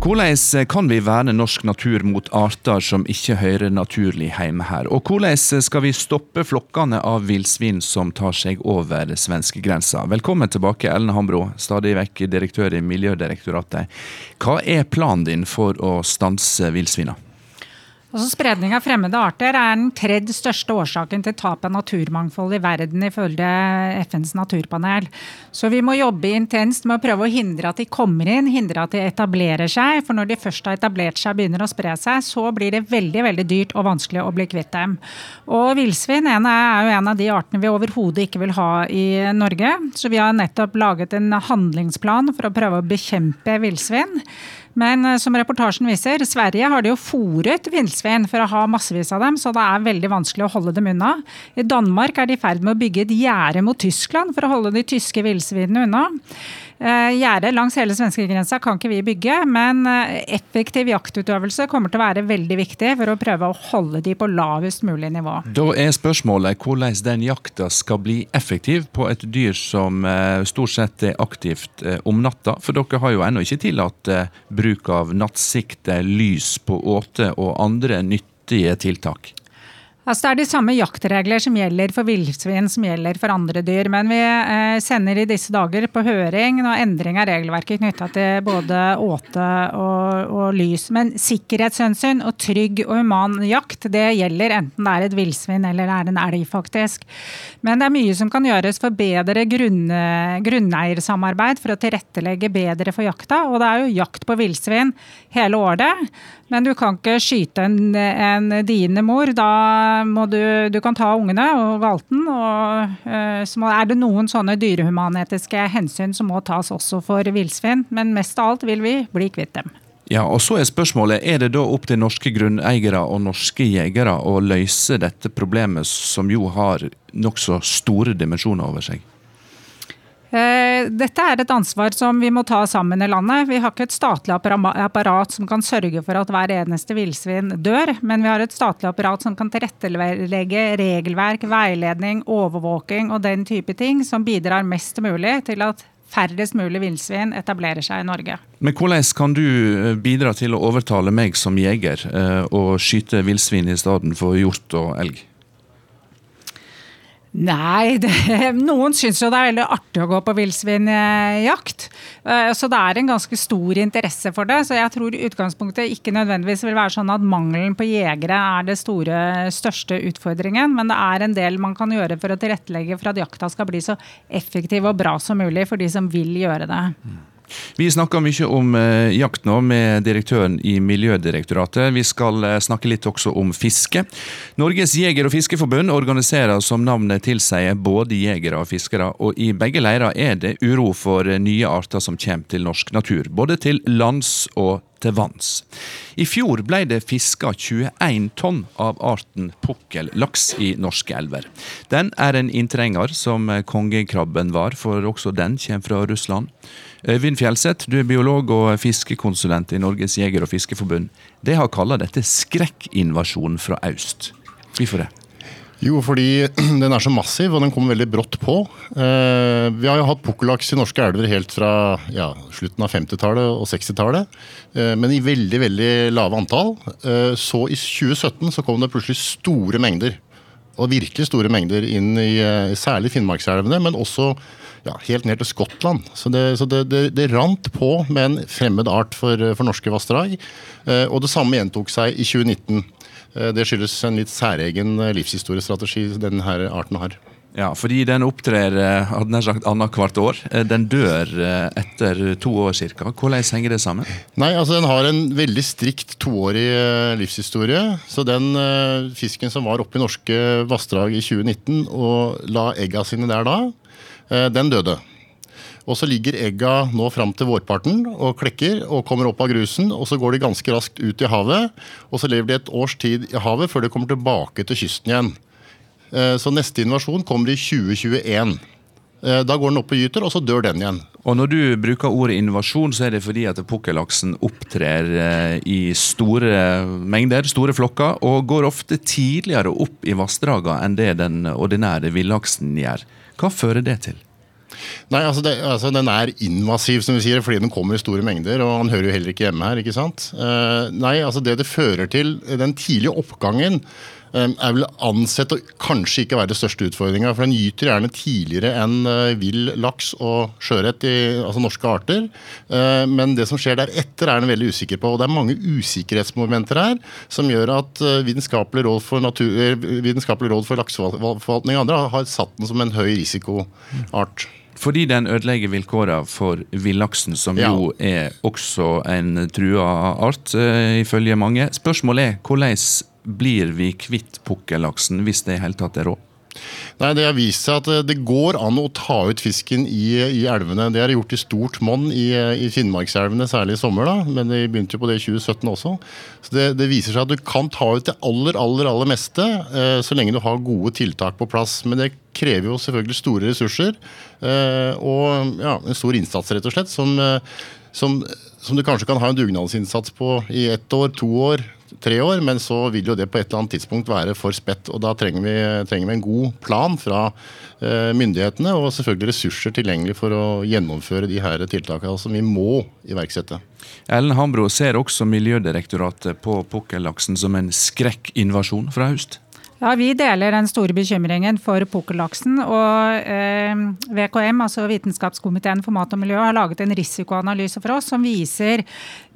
Hvordan kan vi verne norsk natur mot arter som ikke hører naturlig hjemme her? Og hvordan skal vi stoppe flokkene av villsvin som tar seg over svenskegrensa? Velkommen tilbake, Ellen Hambro, stadig vekk direktør i Miljødirektoratet. Hva er planen din for å stanse villsvina? Altså, spredning av fremmede arter er den tredje største årsaken til tap av naturmangfold i verden, ifølge FNs naturpanel. Så vi må jobbe intenst med å prøve å hindre at de kommer inn, hindre at de etablerer seg. For når de først har etablert seg og begynner å spre seg, så blir det veldig veldig dyrt og vanskelig å bli kvitt dem. Og villsvin er jo en av de artene vi overhodet ikke vil ha i Norge. Så vi har nettopp laget en handlingsplan for å prøve å bekjempe villsvin. Men eh, som reportasjen viser, Sverige har de jo fòret villsvin for å ha massevis av dem, så det er veldig vanskelig å holde dem unna. I Danmark er de i ferd med å bygge et gjerde mot Tyskland for å holde de tyske villsvinene unna. Eh, Gjerde langs hele svenskegrensa kan ikke vi bygge, men eh, effektiv jaktutøvelse kommer til å være veldig viktig for å prøve å holde de på lavest mulig nivå. Da er spørsmålet hvordan den jakta skal bli effektiv på et dyr som eh, stort sett er aktivt om natta. For dere har jo ennå ikke tillatt bruk av nattsikte, lys på åte og andre nyttige tiltak. Altså, det er de samme jaktregler som gjelder for villsvin som gjelder for andre dyr. Men vi eh, sender i disse dager på høring noe endring av regelverket knytta til både åte og, og, lys. Men sikkerhetshensyn og trygg og human jakt det gjelder enten det er et villsvin eller det er en elg, faktisk. Men det er mye som kan gjøres for bedre grunn, grunneiersamarbeid for å tilrettelegge bedre for jakta. Og det er jo jakt på villsvin hele året. Men du kan ikke skyte en, en diende mor. Da må du, du kan ta ungene og valten. Og, uh, så er det noen sånne dyrehumanetiske hensyn som må tas også for villsvin. Men mest av alt vil vi bli kvitt dem. Ja, og så er spørsmålet, er det da opp til norske grunneiere og norske jegere å løse dette problemet, som jo har nokså store dimensjoner over seg? Eh, dette er et ansvar som vi må ta sammen i landet. Vi har ikke et statlig apparat som kan sørge for at hver eneste villsvin dør, men vi har et statlig apparat som kan tilrettelegge regelverk, veiledning, overvåking og den type ting som bidrar mest mulig til at færrest mulig villsvin etablerer seg i Norge. Men hvordan kan du eh, bidra til å overtale meg som jeger eh, å skyte villsvin i stedet for hjort og elg? Nei, det, noen syns jo det er veldig artig å gå på villsvinjakt. Eh, så det er en ganske stor interesse for det. Så jeg tror utgangspunktet ikke nødvendigvis vil være sånn at mangelen på jegere er det store, største utfordringen. Men det er en del man kan gjøre for å tilrettelegge for at jakta skal bli så effektiv og bra som mulig for de som vil gjøre det. Vi snakker mye om eh, jakt nå med direktøren i Miljødirektoratet. Vi skal eh, snakke litt også om fiske. Norges jeger- og fiskeforbund organiserer som navnet tilsier både jegere og fiskere, og i begge leirer er det uro for eh, nye arter som kommer til norsk natur. Både til lands og til vanns. I fjor ble det fiska 21 tonn av arten pukkellaks i norske elver. Den er en inntrenger som kongekrabben var, for også den kommer fra Russland. Øyvind Fjelseth, du er biolog og fiskekonsulent i Norges jeger- og fiskeforbund. De har kalla dette skrekkinvasjonen fra øst. Hvorfor det? Jo, fordi den er så massiv, og den kommer veldig brått på. Eh, vi har jo hatt pukkellaks i norske elver helt fra ja, slutten av 50-tallet og 60-tallet. Eh, men i veldig, veldig lave antall. Eh, så i 2017 så kom det plutselig store mengder. Og virkelig store mengder inn i særlig Finnmarkselvene, men også ja, helt ned til Skottland. Så det, så det, det, det rant på med en fremmed art for, for norske vassdrag. Og det samme gjentok seg i 2019. Eh, det skyldes en litt særegen eh, livshistoriestrategi denne arten har. Ja, fordi den opptrer hadde nær sagt annethvert år. Den dør etter to år ca. Hvordan henger det sammen? Nei, altså Den har en veldig strikt toårig livshistorie. Så den fisken som var oppe i norske vassdrag i 2019 og la egga sine der da, den døde. Og så ligger egga nå fram til vårparten og klekker og kommer opp av grusen. Og så går de ganske raskt ut i havet, og så lever de et års tid i havet før de kommer tilbake til kysten igjen. Eh, så neste invasjon kommer i 2021. Eh, da går den opp og gyter, og så dør den igjen. Og Når du bruker ordet invasjon, så er det fordi at pukkellaksen opptrer eh, i store mengder, store flokker, og går ofte tidligere opp i vassdragene enn det den ordinære villaksen gjør. Hva fører det til? Nei, altså, det, altså, Den er invasiv, som vi sier, fordi den kommer i store mengder. Og han hører jo heller ikke hjemme her. ikke sant? Uh, nei, altså Det det fører til, den tidlige oppgangen er vel ansett å kanskje ikke være det største utfordringa. For den gyter gjerne tidligere enn uh, vill laks og sjøørret, altså norske arter. Uh, men det som skjer deretter, er den veldig usikker på. Og det er mange usikkerhetsmomenter her som gjør at Vitenskapelig råd for, natur, vitenskapelig råd for lakseforvaltning og andre har satt den som en høy risikoart. Fordi den ødelegger vilkårene for villaksen, som ja. jo er også en trua art, ifølge mange. Spørsmålet er hvordan blir vi kvitt pukkellaksen, hvis det i hele tatt er råd? Nei, Det har vist seg at eh, det går an å ta ut fisken i, i elvene. Det er gjort i stort monn i, i Finnmarkselvene, særlig i sommer. da, Men de begynte jo på det i 2017 også. Så det, det, viser seg at du kan ta ut det aller, aller, aller meste eh, så lenge du har gode tiltak på plass. Men det krever jo selvfølgelig store ressurser eh, og ja, en stor innsats, rett og slett. Som, eh, som, som du kanskje kan ha en dugnadsinnsats på i ett år, to år, tre år, men så vil jo det på et eller annet tidspunkt være for spett. og Da trenger vi, trenger vi en god plan fra eh, myndighetene og selvfølgelig ressurser tilgjengelig for å gjennomføre de her tiltakene som vi må iverksette. Ellen Hambro ser også Miljødirektoratet på pukkellaksen som en skrekkinvasjon fra høst? Ja, Vi deler den store bekymringen for pukkellaksen. og eh, VKM, altså Vitenskapskomiteen for mat og miljø, har laget en risikoanalyse for oss som viser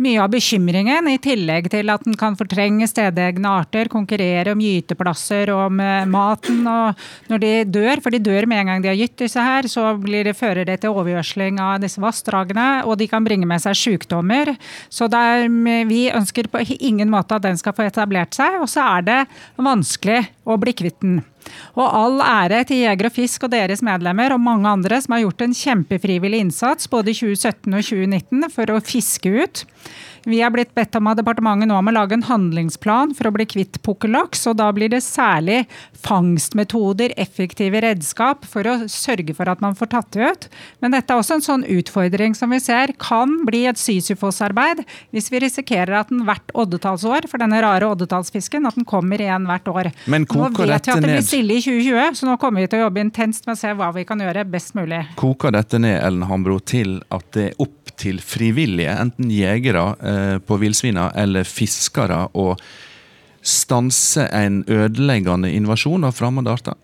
mye av bekymringen, i tillegg til at den kan fortrenge stedegne arter, konkurrere om gyteplasser og om eh, maten. og Når de dør, for de dør med en gang de har gytt disse her, så det, fører det til overgjødsling av disse vassdragene, og de kan bringe med seg sykdommer. Så er, vi ønsker på ingen måte at den skal få etablert seg. Og så er det vanskelig og bli kvitt den. Og all ære til Jeger og Fisk og deres medlemmer og mange andre som har gjort en kjempefrivillig innsats både i 2017 og 2019 for å fiske ut Vi er blitt bedt om av departementet nå om å lage en handlingsplan for å bli kvitt pukkellaks. Og da blir det særlig fangstmetoder, effektive redskap for å sørge for at man får tatt det ut. Men dette er også en sånn utfordring som vi ser kan bli et Sisyfos-arbeid hvis vi risikerer at den hvert oddetallsår, for denne rare oddetallsfisken, at den kommer igjen hvert år. Men nå vet vi at det blir stille i 2020, så nå kommer vi til å jobbe intenst med å se hva vi kan gjøre best mulig. Koker dette ned Ellen Hambro, til at det er opp til frivillige, enten jegere eh, på villsvina eller fiskere, å stanse en ødeleggende invasjon av fremmede arter?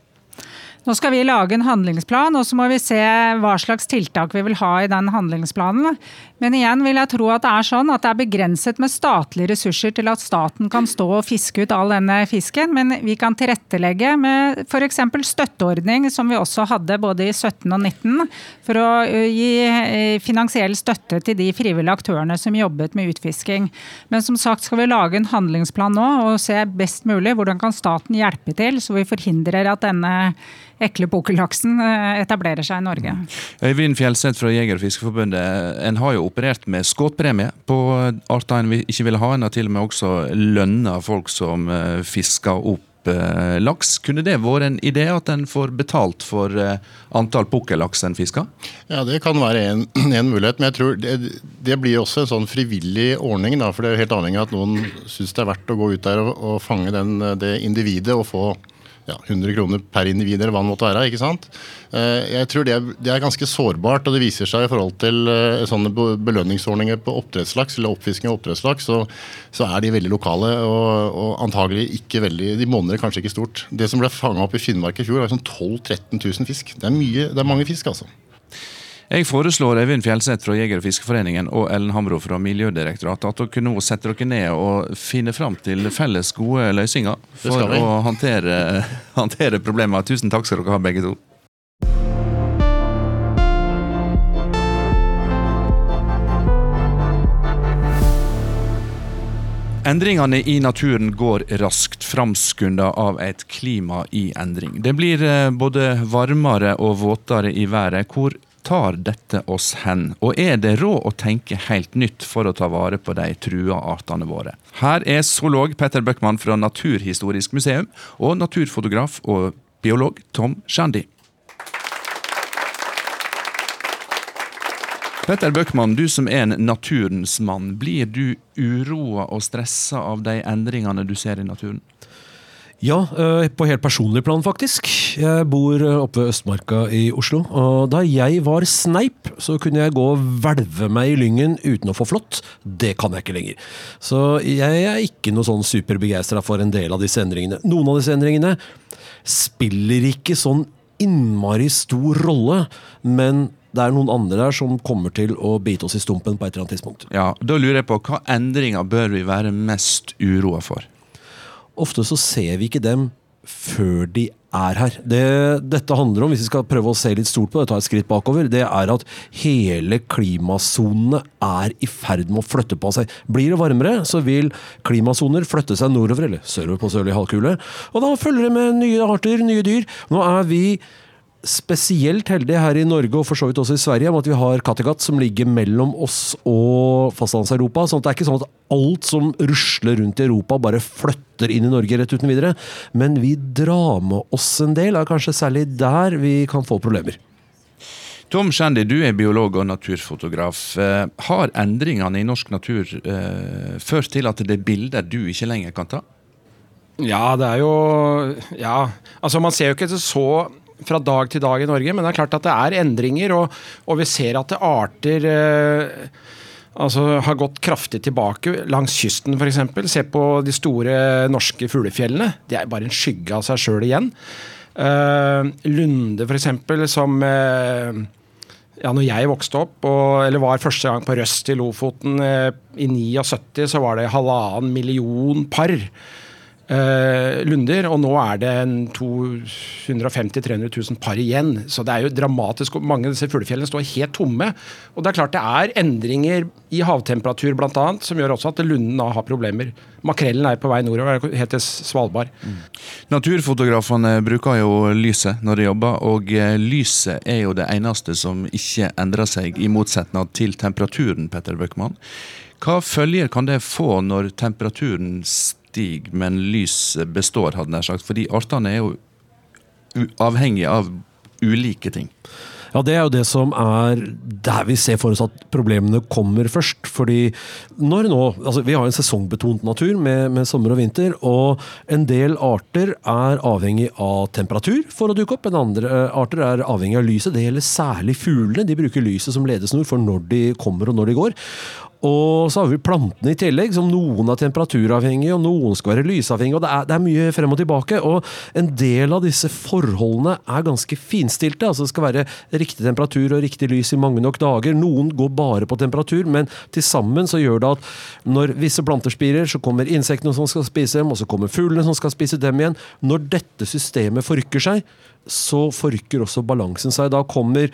Nå skal vi lage en handlingsplan, og så må vi se hva slags tiltak vi vil ha i den handlingsplanen. Men igjen vil jeg tro at det er sånn at det er begrenset med statlige ressurser til at staten kan stå og fiske ut all denne fisken, men vi kan tilrettelegge med f.eks. støtteordning, som vi også hadde både i 17 og 19, for å gi finansiell støtte til de frivillige aktørene som jobbet med utfisking. Men som sagt skal vi lage en handlingsplan nå og se best mulig hvordan kan staten hjelpe til, så vi forhindrer at denne ekle pukkellaksen eh, etablerer seg i Norge. Øyvind Fjellseth fra Jeger- og Fiskerforbundet, en har jo operert med skuddpremie på arter en ikke ville ha. En har til og med også lønna folk som eh, fisker opp eh, laks. Kunne det vært en idé at en får betalt for antall pukkellaks en fisker? Ja, Det kan være en, en mulighet, men jeg tror det, det blir også en sånn frivillig ordning. Da, for det er jo helt avhengig av at noen syns det er verdt å gå ut der og, og fange den, det individet og få ja, 100 kroner per individ, eller hva det måtte være. ikke sant? Eh, Jeg tror det er, det er ganske sårbart, og det viser seg i forhold til eh, sånne belønningsordninger på oppdrettslaks, eller oppfisking av oppdrettslaks, så, så er de veldig lokale og, og antagelig ikke veldig De monner kanskje ikke stort. Det som ble fanga opp i Finnmark i fjor, var sånn 12 000-13 000 fisk. Det er, mye, det er mange fisk, altså. Jeg foreslår Øyvind Fjellseth fra Jeger- og fiskeforeningen og Ellen Hamro fra Miljødirektoratet at dere nå setter dere ned og finner fram til felles gode løsninger for å håndtere, håndtere problemene. Tusen takk skal dere ha, begge to. Endringene i naturen går raskt, framskunda av et klima i endring. Det blir eh, både varmere og våtere i været. Hvor tar dette oss hen? Og er det råd å tenke helt nytt for å ta vare på de trua artene våre? Her er zoolog Petter Bøckmann fra Naturhistorisk museum og naturfotograf og biolog Tom Shandy. Petter Bøckmann, du som er en naturens mann, blir du uroa og stressa av de endringene du ser i naturen? Ja, eh, på helt personlig plan faktisk. Jeg bor eh, oppe ved Østmarka i Oslo. Og da jeg var sneip, så kunne jeg gå og hvelve meg i lyngen uten å få flått. Det kan jeg ikke lenger. Så jeg er ikke noe sånn superbegeistra for en del av disse endringene. Noen av disse endringene spiller ikke sånn innmari stor rolle, men det er noen andre der som kommer til å bite oss i stumpen på et eller annet tidspunkt. Ja, Da lurer jeg på, hva endringer bør vi være mest uroa for? Ofte så ser vi ikke dem før de er her. Det dette handler om, hvis vi skal prøve å se litt stort på det, ta et skritt bakover, det er at hele klimasonene er i ferd med å flytte på seg. Blir det varmere, så vil klimasoner flytte seg nordover, eller sørover på sørlig halvkule. Og da følger det med nye arter, nye dyr. Nå er vi spesielt heldige her i Norge, og for så vidt også i Sverige, med at vi har Kattegat som ligger mellom oss og fastlands-Europa. sånn at det er ikke sånn at alt som rusler rundt i Europa, bare flytter inn i Norge rett uten videre. Men vi drar med oss en del, er kanskje særlig der vi kan få problemer. Tom Shandy, du er biolog og naturfotograf. Eh, Har endringene i norsk natur eh, ført til at det er bilder du ikke lenger kan ta? Ja, det er jo Ja, altså man ser jo ikke så fra dag til dag i Norge, men det er klart at det er endringer, og, og vi ser at arter eh, altså har gått kraftig tilbake langs kysten f.eks. Se på de store norske fuglefjellene. Det er bare en skygge av seg sjøl igjen. Eh, Lunde f.eks., som eh, ja, når jeg vokste opp, og, eller var første gang på Røst i Lofoten eh, i 79, så var det halvannen million par eh, lunder, og nå er det 250 000-300 000 par igjen. Så det er jo dramatisk. og Mange av disse fuglefjellene står helt tomme. Og det er klart det er endringer i havtemperatur bl.a. som gjør også at lunden har problemer. Makrellen er på vei nordover, helt til Svalbard. Naturfotografene bruker jo lyset når de jobber, og eh, lyset er jo det eneste som ikke endrer seg, i motsetning til temperaturen, Petter Bøckmann. Hva følger kan det få når temperaturen stiger, men lyset består, hadde jeg sagt? Fordi artene er jo avhengige av ulike ting. Ja, Det er jo det som er der vi ser for oss at problemene kommer først. Fordi når nå, altså Vi har en sesongbetont natur med, med, sommer og vinter. Og en del arter er avhengig av temperatur for å dukke opp. En andre eh, arter er avhengig av lyset. Det gjelder særlig fuglene. De bruker lyset som ledesnor for når de kommer og når de går. Og så har vi plantene i tillegg, som noen er temperaturavhengige, og noen skal være lysavhengige. og det er, det er, mye frem og tilbake. Og en del av disse forholdene er ganske finstilte. altså Det skal være riktig temperatur og riktig lys i mange nok dager. Noen går bare på temperatur, men til sammen så gjør det at når visse planter spirer, så kommer insektene som skal spise dem, og så kommer fuglene som skal spise dem igjen. Når dette systemet forrykker seg, så forrykker også balansen seg. Da kommer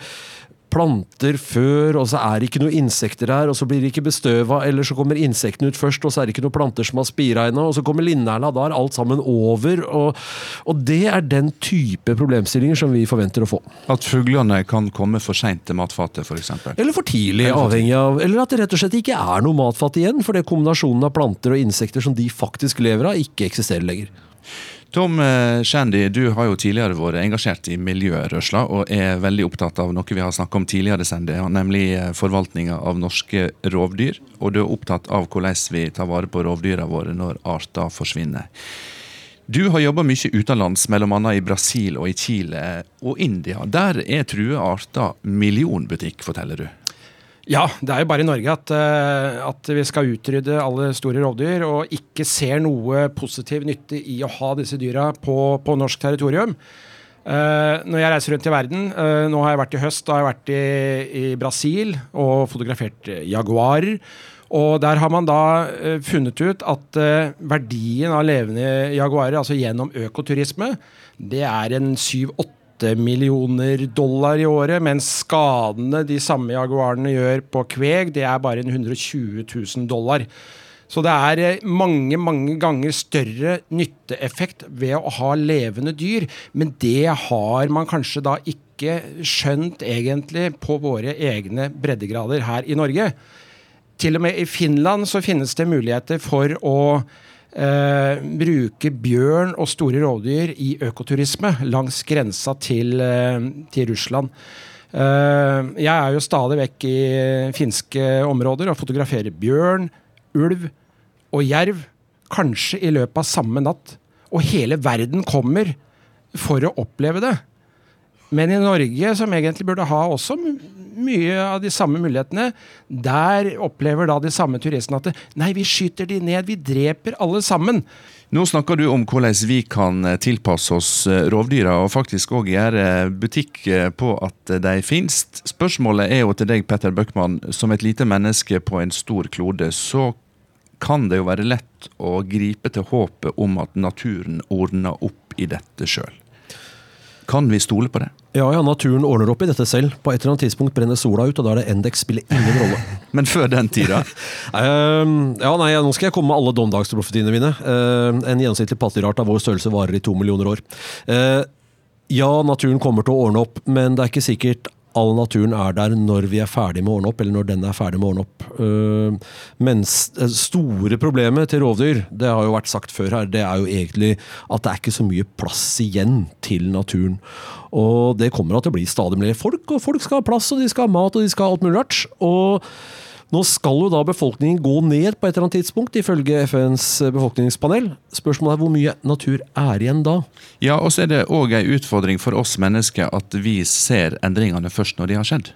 planter før, og så er det ikke noe insekter her, og så blir det ikke bestøva, eller så kommer insektene ut først, og så er det ikke noen planter som har spira ennå, og så kommer linerla, da er alt sammen over. Og, og, det er den type problemstillinger som vi forventer å få. At fuglene kan komme for seint til matfatet, f.eks.? Eller for tidlig, avhengig av Eller at det rett og slett ikke er noe matfat igjen, fordi kombinasjonen av planter og insekter som de faktisk lever av, ikke eksisterer lenger. Tom eh, Shandy, du har jo tidligere vært engasjert i miljørørsla, og er veldig opptatt av noe vi har snakket om tidligere, Sandy, nemlig eh, forvaltninga av norske rovdyr. Og du er opptatt av hvordan vi tar vare på rovdyra våre når arter forsvinner. Du har jobba mye utenlands, bl.a. i Brasil og i Chile og India. Der er true arter millionbutikk, forteller du. Ja, det er jo bare i Norge at, uh, at, vi skal utrydde alle store rovdyr, og ikke ser noe positiv nytte i å ha disse dyra på, på norsk territorium. Uh, når jeg reiser rundt i verden, uh, nå har jeg vært i høst da har jeg vært i, i Brasil og fotografert jaguarer. Og der har man da funnet ut at verdien av levende jaguarer, altså gjennom økoturisme, det er en syv-åtte 8 millioner dollar i året, mens skadene de samme jaguarene gjør på kveg, det er bare en 120 000 dollar. Så det er eh, mange, mange ganger større nytteeffekt ved å ha levende dyr. Men det har man kanskje da ikke skjønt egentlig på våre egne breddegrader her i Norge. Til og med i Finland så finnes det muligheter for å eh, bruke bjørn og store rovdyr i økoturisme langs grensa til, eh, til Russland. Eh, jeg er jo stadig vekk i finske områder og fotograferer bjørn, ulv og jerv. Kanskje i løpet av samme natt. Og hele verden kommer for å oppleve det. Men i Norge, som egentlig burde ha også mye av de samme mulighetene, der opplever da de samme turistene at nei, vi skyter de ned, vi dreper alle sammen. Nå snakker du om hvordan vi kan eh, tilpasse oss eh, rovdyra, og faktisk òg gjøre butikk eh, på at de finnes. Spørsmålet er jo til deg, Petter Bøckmann, som et lite menneske på en stor klode, så kan det jo være lett å gripe til håpet om at naturen ordner opp i dette sjøl. Kan vi stole på det? Ja, ja, naturen ordner opp i dette selv. På et eller annet tidspunkt brenner sola ut, og da er det Endex spiller ingen rolle. Men før den tida? uh, ja, nei, Nå skal jeg komme med alle domdagsprofetiene mine. Uh, en gjennomsnittlig pattedyrart av vår størrelse varer i to millioner år. Uh, ja, naturen kommer til å ordne opp, men det er ikke sikkert all naturen er der når vi er ferdig med å ordne opp, eller når den er ferdig med å ordne opp. Uh, mens det store problemet til rovdyr, det har jo vært sagt før her, det er jo egentlig at det er ikke så mye plass igjen til naturen. Og det kommer til å bli stadig mer folk, og folk skal ha plass, og de skal ha mat, og de skal ha alt mulig rart. Og nå skal jo da befolkningen gå ned på et eller annet tidspunkt, ifølge FNs befolkningspanel. Spørsmålet er hvor mye natur er igjen da? Ja, og så er det òg ei utfordring for oss mennesker at vi ser endringene først når de har skjedd.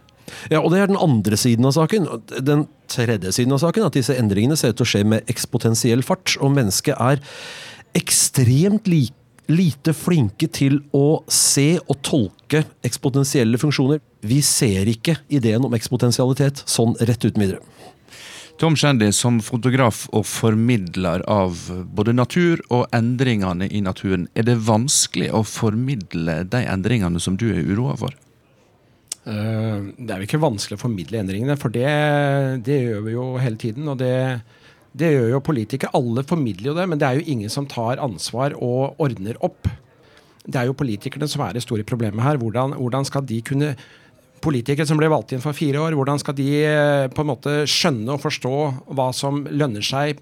Ja, og Det er den andre siden av saken. Den tredje siden av saken at disse endringene ser ut til å skje med ekspotensiell fart. Og mennesket er ekstremt like lite flinke til å se og tolke ekspotensielle funksjoner. Vi ser ikke ideen om ekspotensialitet sånn rett uten videre. Tom Shandy, som fotograf og formidler av både natur og endringene i naturen, er det vanskelig å formidle de endringene som du er uroa for? Uh, det er jo ikke vanskelig å formidle endringene, for det, det gjør vi jo hele tiden. og det det gjør jo politikere. Alle formidler jo det, men det er jo ingen som tar ansvar og ordner opp. Det er jo politikerne som er det store problemet her. Hvordan, hvordan skal de kunne politikere som ble valgt inn for fire år, hvordan skal de eh, på en måte skjønne og forstå hva som lønner seg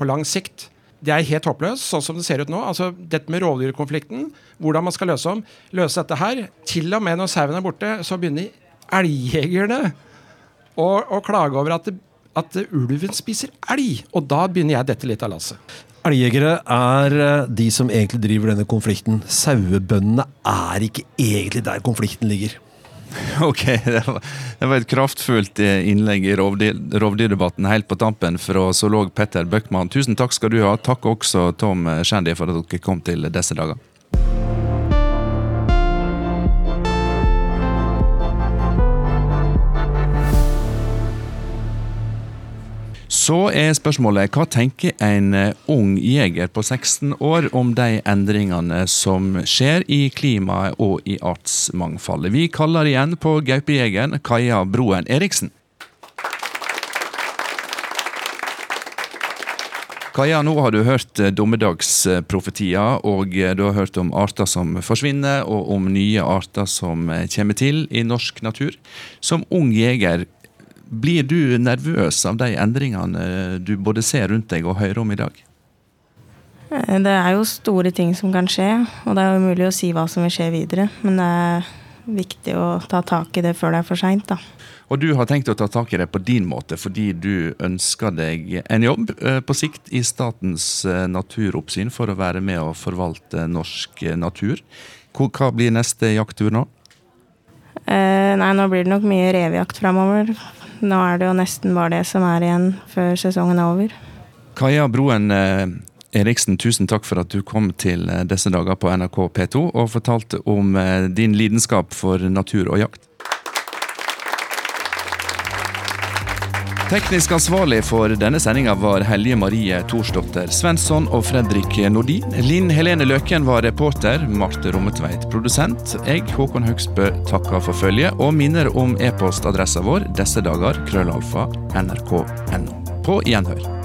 på lang sikt? Det er helt håpløst, sånn som det ser ut nå. Altså, Dette med rovdyrkonflikten, hvordan man skal løse om, løse dette her. Til og med når sauen er borte, så begynner elgjegerne å, å klage over at, det, at ulven spiser elg. Og da begynner jeg dette litt av lasset. Elgjegere er eh, de som egentlig driver denne konflikten. Sauebøndene er ikke egentlig der konflikten ligger. Ok, det var, det var et kraftfullt eh, innlegg i rovdyrdebatten helt på tampen fra zoolog Petter Bøckmann. Tusen takk skal du ha. Takk også Tom Shandy for at dere kom til disse dager. Så er spørsmålet hva tenker en eh, ung jeger på 16 år om de endringene som skjer i klimaet og i artsmangfoldet? Vi kaller igjen på gaupejegeren Kaja Broen Eriksen. Kaja, nå har du hørt eh, dommedagsprofetier, og eh, du har hørt om arter som forsvinner, og om nye arter som kommer til i norsk natur. Som ung jeger, blir du nervøs av de endringene du både ser rundt deg og hører om i dag? Eh, det er jo store ting som kan skje, og det er jo umulig å si hva som vil skje videre. Men det er viktig å ta tak i det før det er for seint, da. Og du har tenkt å ta tak i det på din måte, fordi du ønsker deg en jobb eh, på sikt i Statens eh, naturoppsyn for å være med og forvalte norsk natur. Hva blir neste jakttur nå? Eh, nei, nå blir det nok mye revejakt framover. Nå er det jo nesten bare det som er igjen før sesongen er over. Kaja Broen eh, Eriksen, tusen takk for at du kom til eh, disse dager på NRK P2 og fortalte om eh, din lidenskap for natur og jakt. Teknisk ansvarlig for denne sendinga var Helje Marie Thorsdotter Svensson og Fredrik Nordin. Linn Helene Løken var reporter, Marte Rommetveit produsent. Jeg, Håkon Høgsbø, takker for følget og minner om e-postadressa vår disse dager krøllalfa nrk.no. På gjenhør.